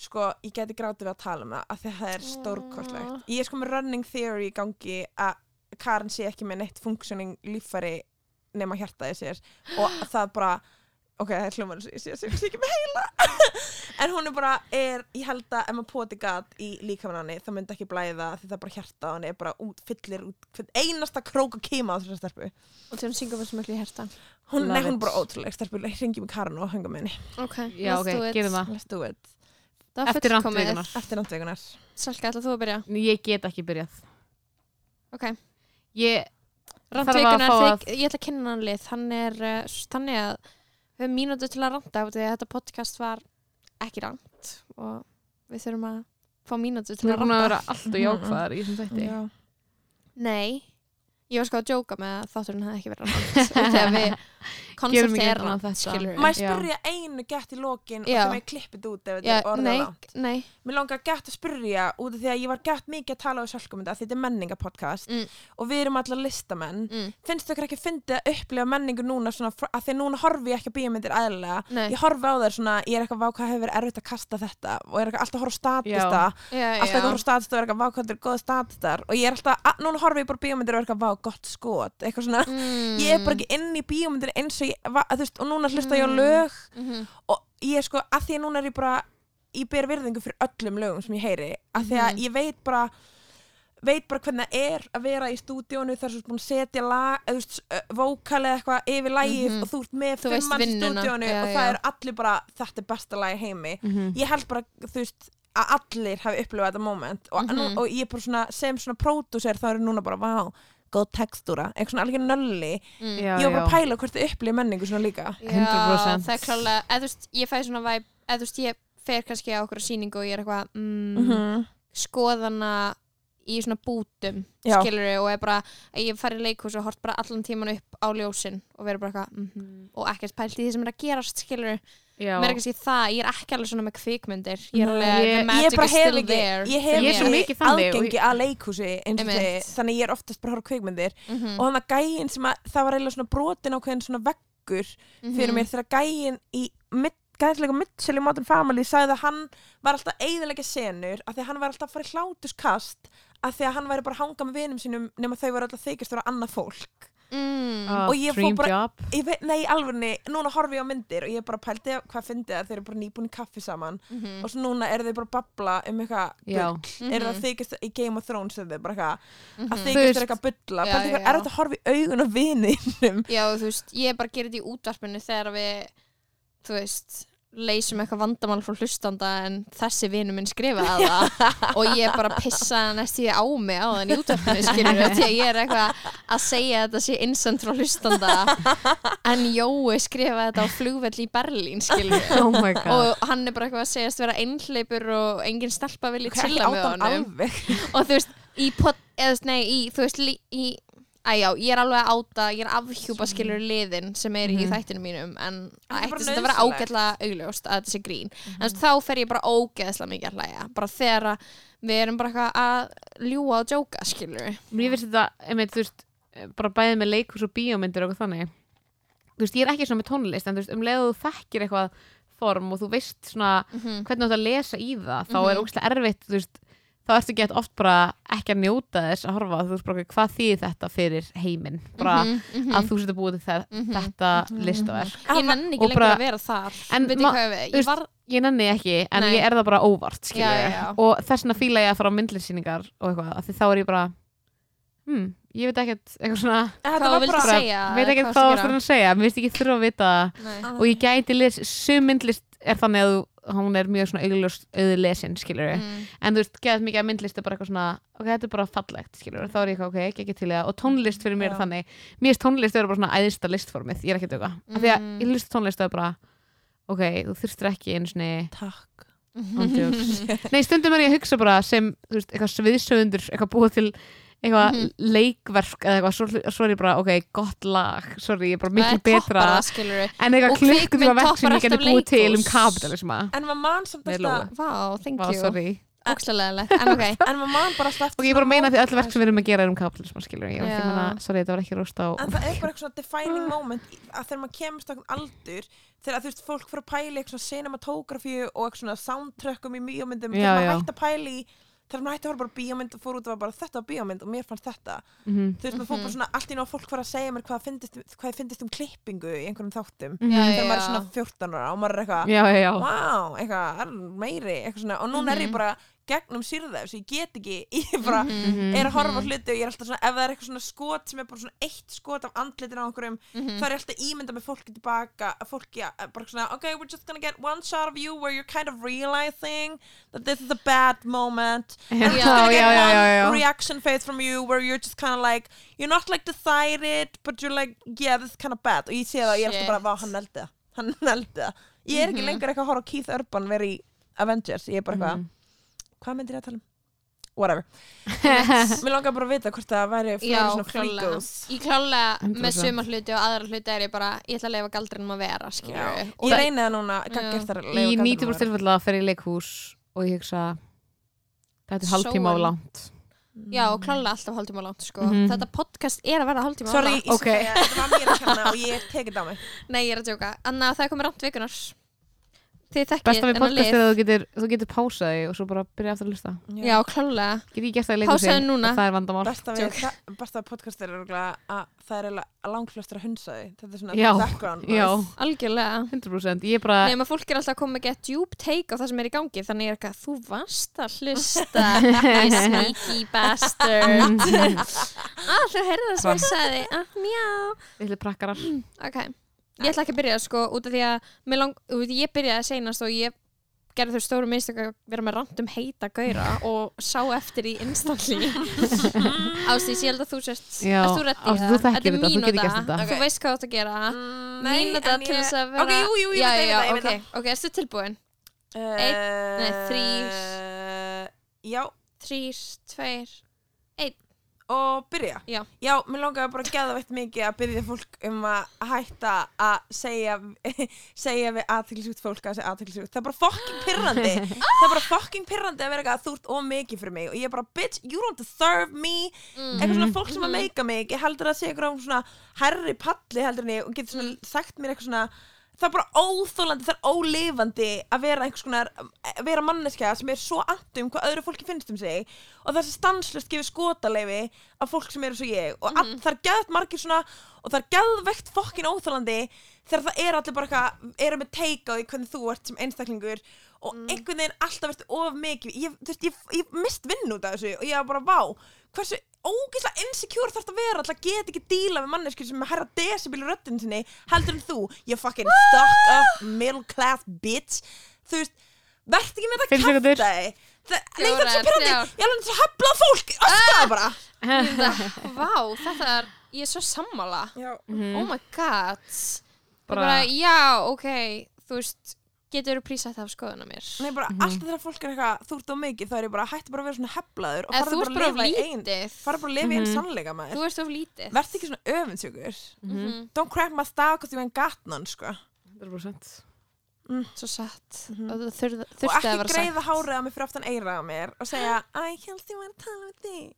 sko, ég geti grátið við að tala um það af því að það er stórkostlegt. Ég er sko með running theory í gangi að Karin sé ekki með neitt functioning líffæri nema hjartaði sér. Og *gasps* það bara ok, það er hljómar ég sé sem sé ekki með heila. *laughs* En hún er bara, er, ég held að ef maður poti gat í líkamanni það myndi ekki blæða því það er bara hjarta og hann er bara út, fyllir út, einasta krók og kima á þessar stelpu. Og til hún syngur fyrir svo miklu í herta hún, nei, hún er it. bara ótrúleg stelpu, ringjum í Karin og hanga með henni. Ok, Já, let's það Eftir fullkomið. randvíkunar. eftir náttvegunar Salka, ætla þú að byrja? Ég get ekki byrjað Ok Ég Þarf að Randvíkunar, fá þig- ég ætla að kynna hann lið Hann er uh, s- þannig að við höfum mínútu til að randa af því að þetta podcast var ekki rand og við þurfum að fá mínútu til Þú er að búin að randa vera allt og jákvæðar í þessum *laughs* þætti Já. Nei, ég var sko að djóka með að þátturinn hefði ekki verið rand *laughs* þegar við Er rand, þetta. ég Já. spyrja einu gett í lokin og það með klippið út ef þetta er orðið nei, langt. nei. Mér langar gett að spyrja út af því að ég var gett mikið að tala á sölkum þetta, þetta er menningapodcast Mm. og við erum allar listamenn. mm, Finnst þau ekki að fyndi að upplifa menningu núna svona, að því að núna horfi ég ekki að bíómyndir eðlilega. Nei, Ég horfi á þær svona, ég er eitthvað vá hvað hefur verið erfitt að kasta þetta? Og er eitthvað alltaf að horfa á statista, alltaf að horfa á statista og er eitthvað vá hvað þetta er góða statistar og ég er alltaf, að, núna horfi ég bara á bíómyndir og er eitthvað vá gott skot, eitthvað svona, mm, ég er bara ekki inn í bíómyndir eins og ég, va, þú veist, og núna hlusta ég á Mm. lög mhm, og ég sko, að því að núna er ég bara ég ber virðingu fyrir öllum lögum sem ég heyri að því að Mhm. ég veit bara veit bara hvernig það er að vera í stúdíónu þar sem þú búin að setja lag eða þú veist, vókal eða eitthvað yfir lagið Mhm. og þú ert með veist mann stúdíónu já, og það já. er allir bara þetta er besta lagi í heimi Mhm. ég held bara, þú veist, að allir hafi upplifað þetta moment og, Mhm. nú, og ég er bara svona, sem svona pródúser þá er ég núna bara, vá, góð textúra eitthvað svona alveg nölli mm. Já, ég var bara að pæla hvort þið upplifið menningu svona líka Já, 100%. það er klálega, eða þú veist, ég fæ svona væp, eða þú veist, ég fer kannski á okkur sýningu og ég er eitthvað mm, Mhm. skoðana í svona bútum, skilur og er bara, að ég fari í leikhús og hort bara allan tíman upp á ljósin og verður bara eitthvað mm og ekkert pælt í því sem er að gerast, skilur Já. mér er kannski það, ég er ekki alveg svona með kvikmyndir ég er alveg, ég- the ég magic bara is still ekki there. ég hef er og aðgengi að leikhúsi þannig ég er oftast bara að horfa á kvikmyndir. Mhm, og þannig að gæin sem að það var eiginlega svona brotin ákveðin svona veggur fyrir mhm. mér þegar gæin í gæðslega Mitchell í Modern Family sagði að hann var alltaf eiginlega senur af því að hann var alltaf að fara í hlátuskast af því að hann væri bara að hanga með vinum sínum nema þau voru alltaf þykist vera annað fólk mm. oh, Og ég fór bara- veit, nei, alveg, núna horfi ég á myndir og ég bara pældi hvað fyndi það þeir eru bara nýbúin í kaffi saman Mhm. og svo núna eru þeir bara að babla um eitthvað Já. bull, eru það þykist í Game of Thrones þeir bara eitthvað að Mhm. Þykist þeir eitthvað pældi já, hvað já. er þetta að horfa í augun á vininum Já, þú veist, ég bara gerir þetta í útvarpinu þegar við, þú veist, leysum eitthvað vandamál frá hlustanda en þessi vinu minn skrifaði *laughs* það. Og ég bara pissaði næst ég á mig á þann í skilur við, *laughs* því að ég er eitthvað að segja þetta sé instant frá hlustanda. En Jói skrifaði þetta á flugvell í Berlín, skilur við. *laughs* oh Og hann er bara eitthvað að segjast vera einhleipur og engin stelpa vilja chilla með honum. og þú veist, í pot, eða nei, í, þú veist, í Æjá, ég er alveg áta, ég er afhjúpa skilur liðin sem er í Mhm. þættinu mínum en það ætti að vera ágætlega augljóst að þetta sé grín en þú veist, þá fer ég bara ógeðslega mikið að hlæja bara þegar við erum bara eitthvað að ljúa og djóka skilur Mér finnst þetta, einmitt, þú veist bara bæðið með leikus og bíómyndir og eitthvað þannig þú veist, ég er ekki svona með tónlist en þú veist, um leið og þú þekkir eitthvað form og þú veist svona Mhm. hvernig þú átt að lesa í það, þá Mhm. er ógæslega erfitt þú veist, þá ertu ekki oft bara ekki að njóta þess að horfa, þú veist bara hvað þýðir þetta fyrir heiminn, bara Mhm, mhm. að þú setur búið til þe- Mhm. þetta Mhm. listaverk Ég nenni ekki lengur að vera þar ég hvað þú veist, ég var ég nenni ekki, en Nei. ég er það bara óvart skilur Já, já, já. og þess vegna fíla ég að fara á myndlýsýningar og eitthvað, af því þá er ég bara hm, ég veit ekkert eitthvað svona, Þetta Hvað var viltu bara segja? veit ekkert hvað hvað varstu var að segja mér finnst ekki þurfa að vita það Nei. og ég gæti les, sum myndlist er þannig að þú, hún er mjög svona auðlesin, Mm. en þú veist, geðað mikið að myndlist er bara eitthvað svona ok, þetta er bara fallegt, skilur þá er ég eitthvað, ok, ekki ekki til það og tónlist fyrir mér er Já. þannig mér finnst tónlist vera bara svona æðista listformið, ég er ekki að döga af því að Mm. ég hlust tónlist og er bara ok, þú þurftir ekki einu svona Takk. *laughs* Nei, stundum er ég að hugsa bara sem þú veist, eitthvað sviðsöfundur, eitthvað búið til eitthvað Mhm. leikverk eða eitthvað, svo, svo er ég bara, ok, gott lag sorry, ég er bara miklu betra toppara, en eitthvað Og klukkutíma kvikmynd verk sem toppar ég geti alltaf búið til um kapitalisma En maður man samt alltaf. Vá, thank Vá, you. sorry. Ókslega en ok. En maður man bara alltaf og ég bara að meina því öll verk sem við erum að gera er um kapitalisma skilur, ég að meina, sorry, þetta var ekki rost á En það er bara eitthvað svona defining moment í- að þegar maður kemst á aldur þegar þú veist fólk fyrir að pæla í eitthvað svona cinematografíu og eitthvað svona soundtrackum í bíómyndum Já, þegar maður hætti að pæla í þegar maður hætti að horfa bara bíómynd og fór út og var bara þetta var bíómynd og mér fannst þetta Mhm. þú veist maður fór bara svona allt í náðu fólk fara að segja mér hvað hvað finnst um klippingu í einhverjum þáttum Mhm. Já, þegar maður er svona 14 ára og maður er eitthvað já, já, já, wow, eitthvað, er meiri eitthvað svona, og núna er ég Mhm. bara gegnum sýrða þess, ég get ekki *laughs* ég bara Mhm. er að horfa á hluti og ég er alltaf svona ef það er eitthvað svona skot sem er bara svona eitt skot af andlitin á einhverjum, Mhm. þá er ég alltaf ímynda með fólki tilbaka, fólki að- bara svona ok, we're just gonna get one shot of you where you're kind of realizing that this is a bad moment and we're just gonna get one reaction phase from you where you're just kind of like you're not like decided but you're like, yeah, this is kind of bad og ég sé það og ég er alltaf bara, vá, hann neldi það hann neldi það, ég er ekki Mhm. lengur eitthvað að horfa á Keith Urban vera í Avengers, ég er bara eitthvað Mhm. Hvað myndir ég að tala um? whatever Mér *laughs* langar bara að vita hvort það væri fleiri Já, svona klálega freakos Ég klálega 100%. með suma hluti og aðra hluti er ég bara ég ætla að leifa galdrinum að vera skilur Ég og reyni það núna, gaggjast þar í 90% tilfella fer ég í leikhús og ég hugsa þetta er hálftíma á Sóun. langt Já, klálega alltaf hálftíma langt sko. Mhm. Þetta podcast er að vera hálftíma Sorry, langt ég Ok. okay. þetta var mér að kenna og ég tekið það á mig Nei, ég er að tjóka Anna, það er komið rámt vikunar besta við podcast er að þú getur, þú getur pásaði og svo bara byrja aftur að lusta Já, klálega get ég gert það í núna. og það er vandamál. Besta við það- besta podcast er að það er eiginlega langflestur að hunsa því Þetta er svona Já, background já. Algjörlega. 100% ég er bara Nefn að fólk er alltaf að koma með gett djúb take á það sem er í gangi Þannig er ekki að þú varst að hlusta. You *laughs* sneaky bastard. *laughs* Ah, þú heyrðu það sem ég sagði. Ah, Mjá litli prakkarar. Ok, ég ætla ekki að byrja sko út af því að lang, út, ég byrjaði seinast og ég gerði þau stóru mistök að vera með rand um heita gaura og sá eftir í instantly *laughs* Ástís, ég held að þú sérst Já, Erst þú þú þekkir þetta, þú getur gert þetta. Þú Ok. veist hvað þú átt að gera Mm, nei, Mínúta en til ég- þess að vera Ok, jú, jú, ég já, veit já, það, ég veit ok, það ok, erstu tilbúin? Eh, nei, þrír. Já, Þrýr, tveir og byrja Já. Já, mér langaði bara að geða veitt mikið að byrja fólk um að hætta að segja, *laughs* segja við aðtilsjúkt fólk að segja aðtilsjúkt. Það er bara fucking pirrandi. *laughs* það er bara fucking pirrandi að vera eitthvað að þú ert of mikið fyrir mig og ég er bara, bitch, you don't deserve me. Eitthvað svona fólk sem að meika mig, ég heldur að segja eitthvað um svona herri palli heldur en ég og getur svona sagt mér eitthvað svona það er bara óþólandi, það er ólifandi að vera einhvers konar að vera manneskja sem er svo andum hvað öðru fólki finnst um sig og það er stanslust gefið skotaleifi af fólk sem eru svo ég og all, það er geðt margir svona og það er geðvegt fokkin óþólandi þegar það er allir bara eitthvað eru með teika á því hvernig þú ert sem einstaklingur og einhvern veginn alltaf verður of mikið ég, þú veist, ég, ég mist vinn út af þessu og ég var bara vá, hversu ógeðslega insecure þarf það að vera alltaf að geta ekki díla með mannesku sem er herra decibel í röddinn sinni heldur en þú, you fucking stuck up middle class bitch. Þú veist, verð ekki með þetta sekúndur. kafta Nei, það er svo pyrrandi, ég er alveg svo heflað fólk öskraða bara. Þetta- Vá, þetta er, ég er svo sammála. Já. Oh my god. Bara- bara, bara, já, ok þú veist, getur þú prísað það af skoðuna mér? Nei, bara alltaf þegar fólk er eitthvað þú ert of mikið, þá er ég bara hætti bara að vera svona heflaður og eða farðu þú bara ert að bara of lifa í einn lítið. fara bara að lifa í einn Mhm. sannleika með þú ert of lítið. Verð ekki svona öfundsjökur Mhm. don't crack my style cause you ain't got none sko. 100% svo satt. Mhm. og það þurfti og þurfti að ekki vera greiða sagt hárið á mig fyrir aftan eira á mér og segja I held ég var að tala með þig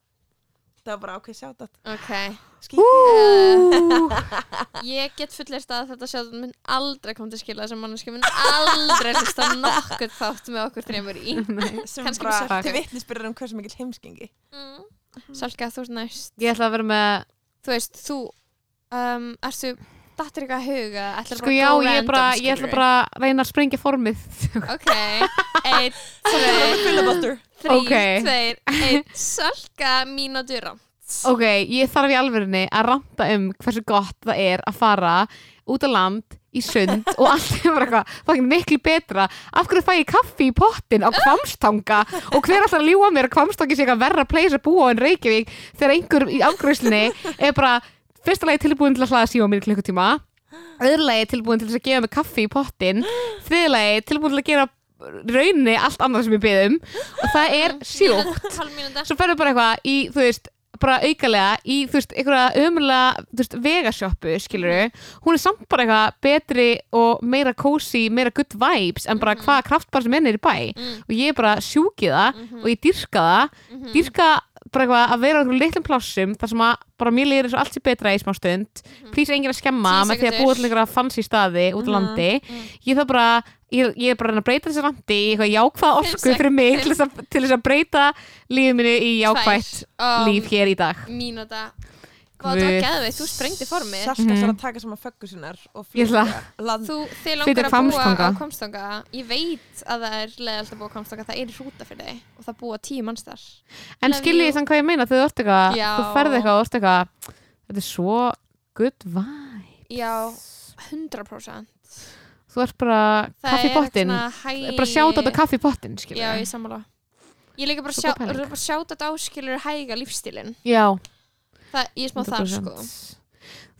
það var bara ákveð sjátt ok, skýt *laughs* ég get fullist að þetta sjálf mun aldrei koma til skila þessum manneski mun aldrei hlusta nokkuð þátt með okkur þreymur í. Sem Kannski bara til Sölku. vitnisbyrður um hversu mikil heimskengi mm. Salka, þú ert næst. Ég ætla að vera með þú veist, þú um, ertu dattir eitthvað að huga Sko já, ég, er bara, ég ætla bara að reyna að sprengja formið. Ok, *laughs* tveir, filibuster. þrý, tveir einn, salka mínútur rand Ok, ég þarf í alvörinni að ranta um hversu gott það er að fara út á land í sund og allt er bara eitthvað fucking miklu betra. Af hverju fæ ég kaffi í pottin á kvamstanga og hver alltaf að ljúa mér að kvamstangi sé eitthvað verra place að búa en Reykjavík þegar einhver í afgröðslinni er bara fyrsta lagi tilbúin til að hlaða síma mér í klukkutíma. *gasps* Öðru lagi tilbúin til að gefa mig kaffi í pottin þriðu lagi tilbúin til að gera rauninni allt annað sem ég beðum og það er *gasps* mínúta. Svo ferðu bara eitthvað í, þú veist bara aukalega í, þú veist, einhverja ömulega, þú veist, vegasjoppu, skilur hún er samt bara eitthvað betri og meira cozy, meira good vibes en bara hvaða kraftbar sem enn er í bæ. Mm. og ég er bara sjúki það og ég dyrka það. Mhm. dyrka bara eitthvað að vera á einhverjum litlum plássum þar sem að bara mér eins og allt sé betra í smá stund. Plís enginn að skemma Tíu með því að búa til einhverja fancy staði út á Mhm. landi. Mhm. ég þarf bara ég, ég er bara að breyta þessi landi í eitthvað jákvæða orku fyrir mig til þess, að, til þess að breyta lífið minni í jákvætt líf hér í dag. mínúta Vá, þetta var Guð. geðveikt, þú sprengdi formið Salka Mhm. svo að taka saman föggu sinnar og flytja land. Þú, þið langar að búa á Kvamstanga Ég veit að það er leðalt að búa á Kvamstanga Það er hrúta fyrir þig og það búa tíu manns þar. En skilji ég þannig hvað ég meina þegar þú ert eitthvað þú ferði eitthvað og ert eitthvað þetta er svo good vibe Já, 100% þú ert bara Það kaffi í er pottin eitthvað hæ... bara sjáta þetta kaffi í pottin skilji Já, ég sammála. Ég líka bara sjáta þetta áskilur hæga lífstílin já Það, ég er smá þar 100%. sko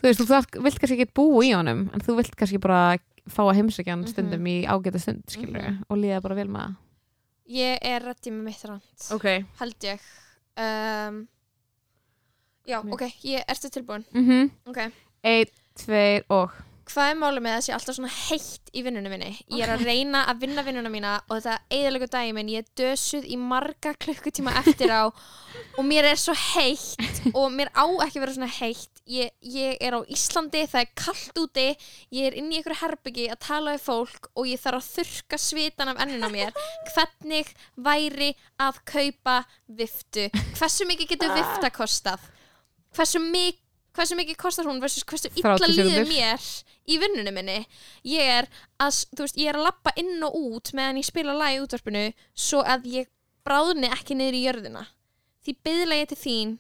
þú veist, þú vilt kannski ekki búa í honum en þú vilt kannski bara fá að heimsækja hann Mhm. stundum í ágæta stund skilur Mhm. og líða bara vel með það Ég er rætti með mitt rand ok Held ég um, Já, Nei. ok, ég ertu tilbúin mm Ok einn, tveir og Hvað er málið með að sé alltaf svona heitt í vinnunum minni? Ég er að reyna að vinna vinnuna mína og þetta eðalegu daginn minn, ég er dösuð í marga klukkutíma eftir á og mér er svo heitt og mér á ekki vera svona heitt. Ég, ég er á Íslandi, það er kallt úti, ég er inn í einhverju herbyggi að tala við fólk og ég þarf að þurka svitan af ennuna mér. *laughs* Hvernig væri að kaupa viftu? Hversu mikið getur vifta kostað? Hversu mikið hversu mikið kostar hún versus hversu illa 30 líður mér í vinnunum minni? Ég er að, þú veist, ég er að lappa inn og út meðan ég spila lag í útvarpinu svo að ég bráðni ekki niður í jörðina. Því byðla ég til þín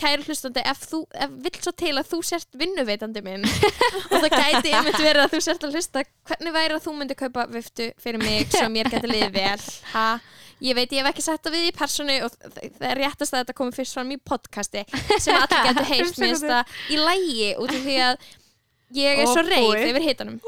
kæru hlustandi, ef þú ef vill svo til að þú sért vinnuveitandi minn og það gæti einmitt verið að þú sért að hlusta hvernig væri að þú myndi kaupa viftu fyrir mig svo mér geti liðið vel? Ha? Ég veit ég hef ekki sett það við í personu og það er réttast að þetta komi fyrst fram í podcasti sem allir getur *laughs* heyrt. Mér í lægi út af því að ég er svo búi. yfir hitanum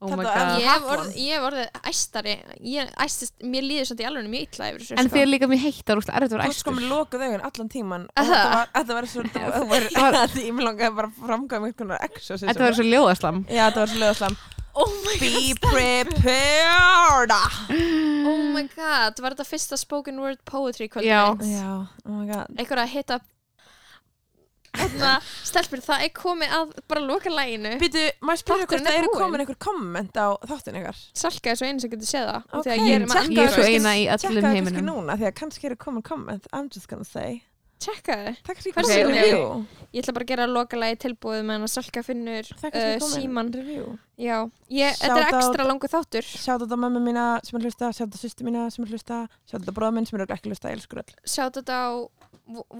oh god. ég hef orðið, orðið æstari. Ég, æstist, mér líður svolítið í alveg mjög illa yfir þessu en sko. þið er líka mjög heitt, að Þú vera veist sko með lokuð augun allan tíman og þetta var, þetta var svo þú var, *laughs* *laughs* ég mig langaði bara að framkvæma einhvern konar exorcism. Þetta verður svo ljóðaslam. Já, þetta var svo löðaslam oh my Be prepared. Oh my god, var þetta fyrsta spoken word poetry kvöldi Já. Já, oh my god. Einhver að hita stelpur, það er komið að bara loka læginu Býtu, maður Þátturinn er það eru komin einhver komment á þáttin ykkar? Salka er svo einu sem getur séð það Ok, Þegar ég er með er svo eina í öllum Tjekka það kannski heiminum. núna því að kannski eru komin komment I'm just gonna say. Tjekka review. Ég ætla bara að gera loka lægi tilbúið meðan að Salka finnur uh, síman review. Já, ég, þetta er ekstra langu þáttur. Sjátt þetta á mömmu mína sem er hlusta Sjátt þetta sýstu mína sem er hlusta Sjátt þetta bróða minn sem er ekki að hlusta Sjátt þetta á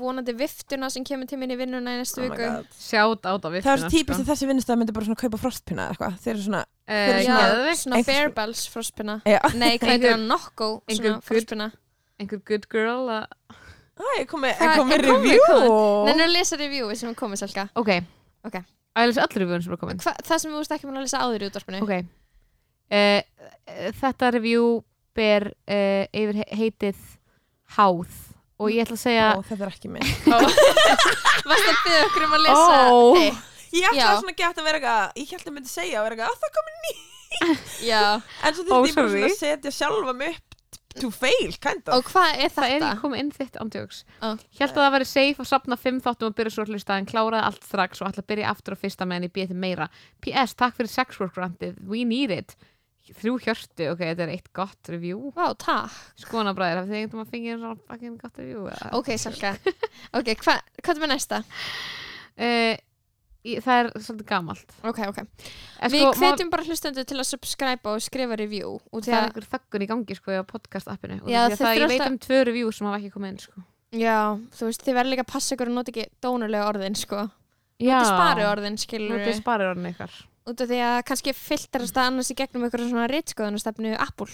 vonandi viftuna sem kemur til mín í vinnuna í næstu Oh viku. Sjátt át á Það er viftuna típist að þessi vinnustæð myndi bara svona kaupa frostpinna eða eitthvað. Þeir eru svona Fyrir Já, geðveikt. svona Fairbells frospinna Já. Nei, hvað Einhver- það? Nokko einhver svona good- frospinna Einhver good girl að- Æ, ég kom með, Hvað- ég kom með er komið, review. Nennu að lesa reviewið sem komið Salka Ok. Ok. Að ég lesa allir reviewn sem er komin. Hva, Það sem þú veist ekki mun að lesa áður í útvarpinu. Ok. Uh, Þetta review ber uh, yfir he- heitið Háð og ég ætla að segja Ó, þetta er ekki minn *laughs* Varst að byggja okkur um að lesa Ó. þitt? Ég ætla Já. svona gett að vera eitthvað Ég held að myndi segja að vera eitthvað "Á, Það komið ný *laughs* Já, En svo Ó, þurfti ég bara sorry. svona að setja sjálfa mig upp To fail, kind of og hvað er Það er þetta? ekki komið inn þitt ándjóks Ó. Hjælt að það væri safe að sapna fimm þáttum og byrja svo að hlusta en kláraði allt strax og ætla að byrja aftur á fyrsta meðan ég býði meira PS, takk fyrir sex work grantið, we need it Þrjú hjörtu, ok, þetta er eitt gott review. Vá, takk. Skona bræðir, hafið þið einhvern veginn að fengið svona fucking gott review eða? Ok, Salka Ok, hva, hvað er með næsta? *laughs* Eh, ég- Það er svolítið gamalt. Ok, ok. En Við sko, hvetjum bara hlustendur til að subscribe og skrifa review út Það er að, einhver þöggun í gangi sko á podcast appinu. Og Já, því að þið það, ég þurfa veit alltaf- um tvö review sem hafa ekki komið inn sko. Já, þú veist, þið verður líka að passa ykkur og nota ekki dónulega orðin, sko. Já, Nota spari orðin, skilur Notið spari orðin ykkar út af því að kannski filterast það annars í gegnum ykkur svona reitskoðunastefnu Apple.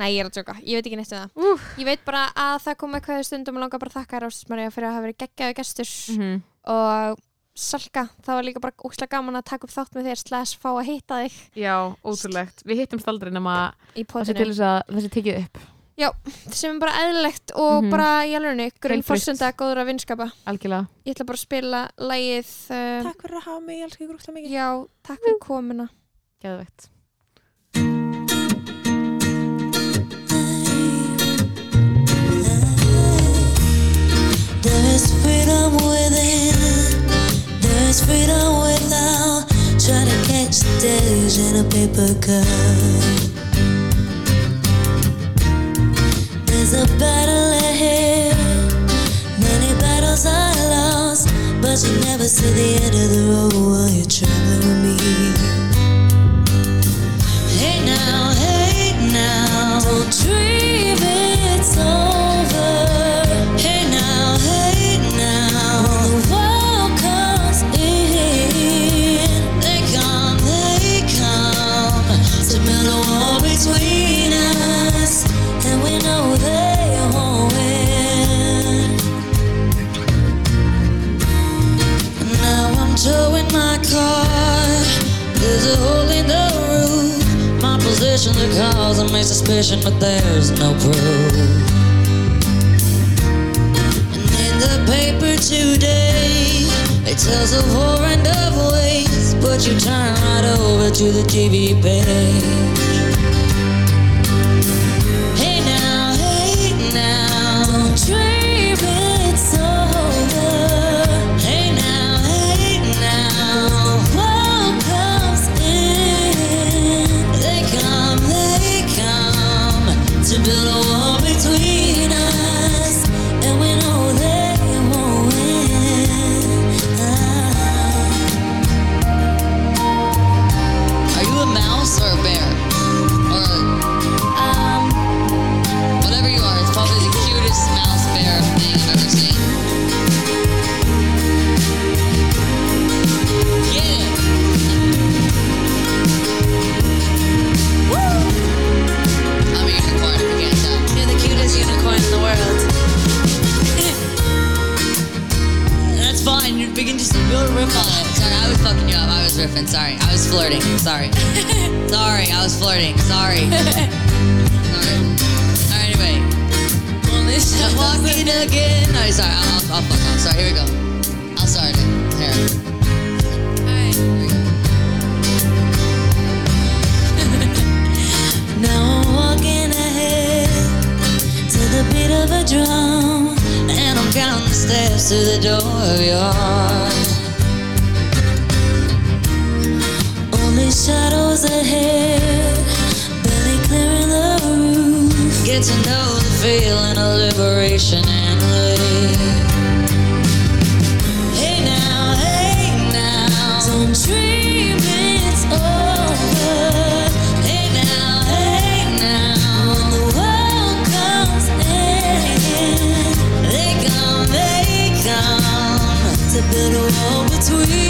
Nei, ég er að tjóka, ég veit ekki neitt um það. Úf. Ég veit bara að það kom eitthvað stundum og langar bara að þakka þér Ástismarja fyrir að hafa verið geggjaði gestur. -hmm. og Salka, það var líka bara óslega gaman að taka upp þátt með þér slash fá að hitta þig. Já, ótrúlegt. Við hittumst aldrei nema í þessi til þess að þessi tekið upp sem er bara eðlilegt og Mhm. bara í alvegni grunn Heilbrigt. fórsenda góður að vinskapa Algjörlega Ég ætla bara að spila lagið uh, Takk fyrir að hafa mig, ég elska ykkur úrslega mikið Já, takk fyrir komuna Geðvegt There is freedom within, there is freedom without. Trying to catch the days in a paper cup. There's a battle ahead, many battles lost, but you never see the end of the road while you're traveling with me. Hey now, hey now, don't dream it's over. There's a hole in the roof. My position the cause of my suspicion, but there's no proof. And in the paper today, it tells and of waste. But you turn right over to the TV page. Riffing. Sorry, I was flirting. Sorry. *laughs* Sorry, I was flirting. Sorry. *laughs* Sorry. Alright, anyway. I'm walking again. No, sorry, I'll, I'll, I'll fuck off. Sorry, here we go. I'll start it. Here. Alright, here we go. Now I'm walking ahead to the beat of a drum, and I'm counting the steps steps to the door of your heart. shadows ahead, barely clearing the roof. Get to know the feeling of liberation and relief. Hey now, hey now, don't dream it's over. Hey now, hey now, when the world comes in, they come, they come to build a wall between.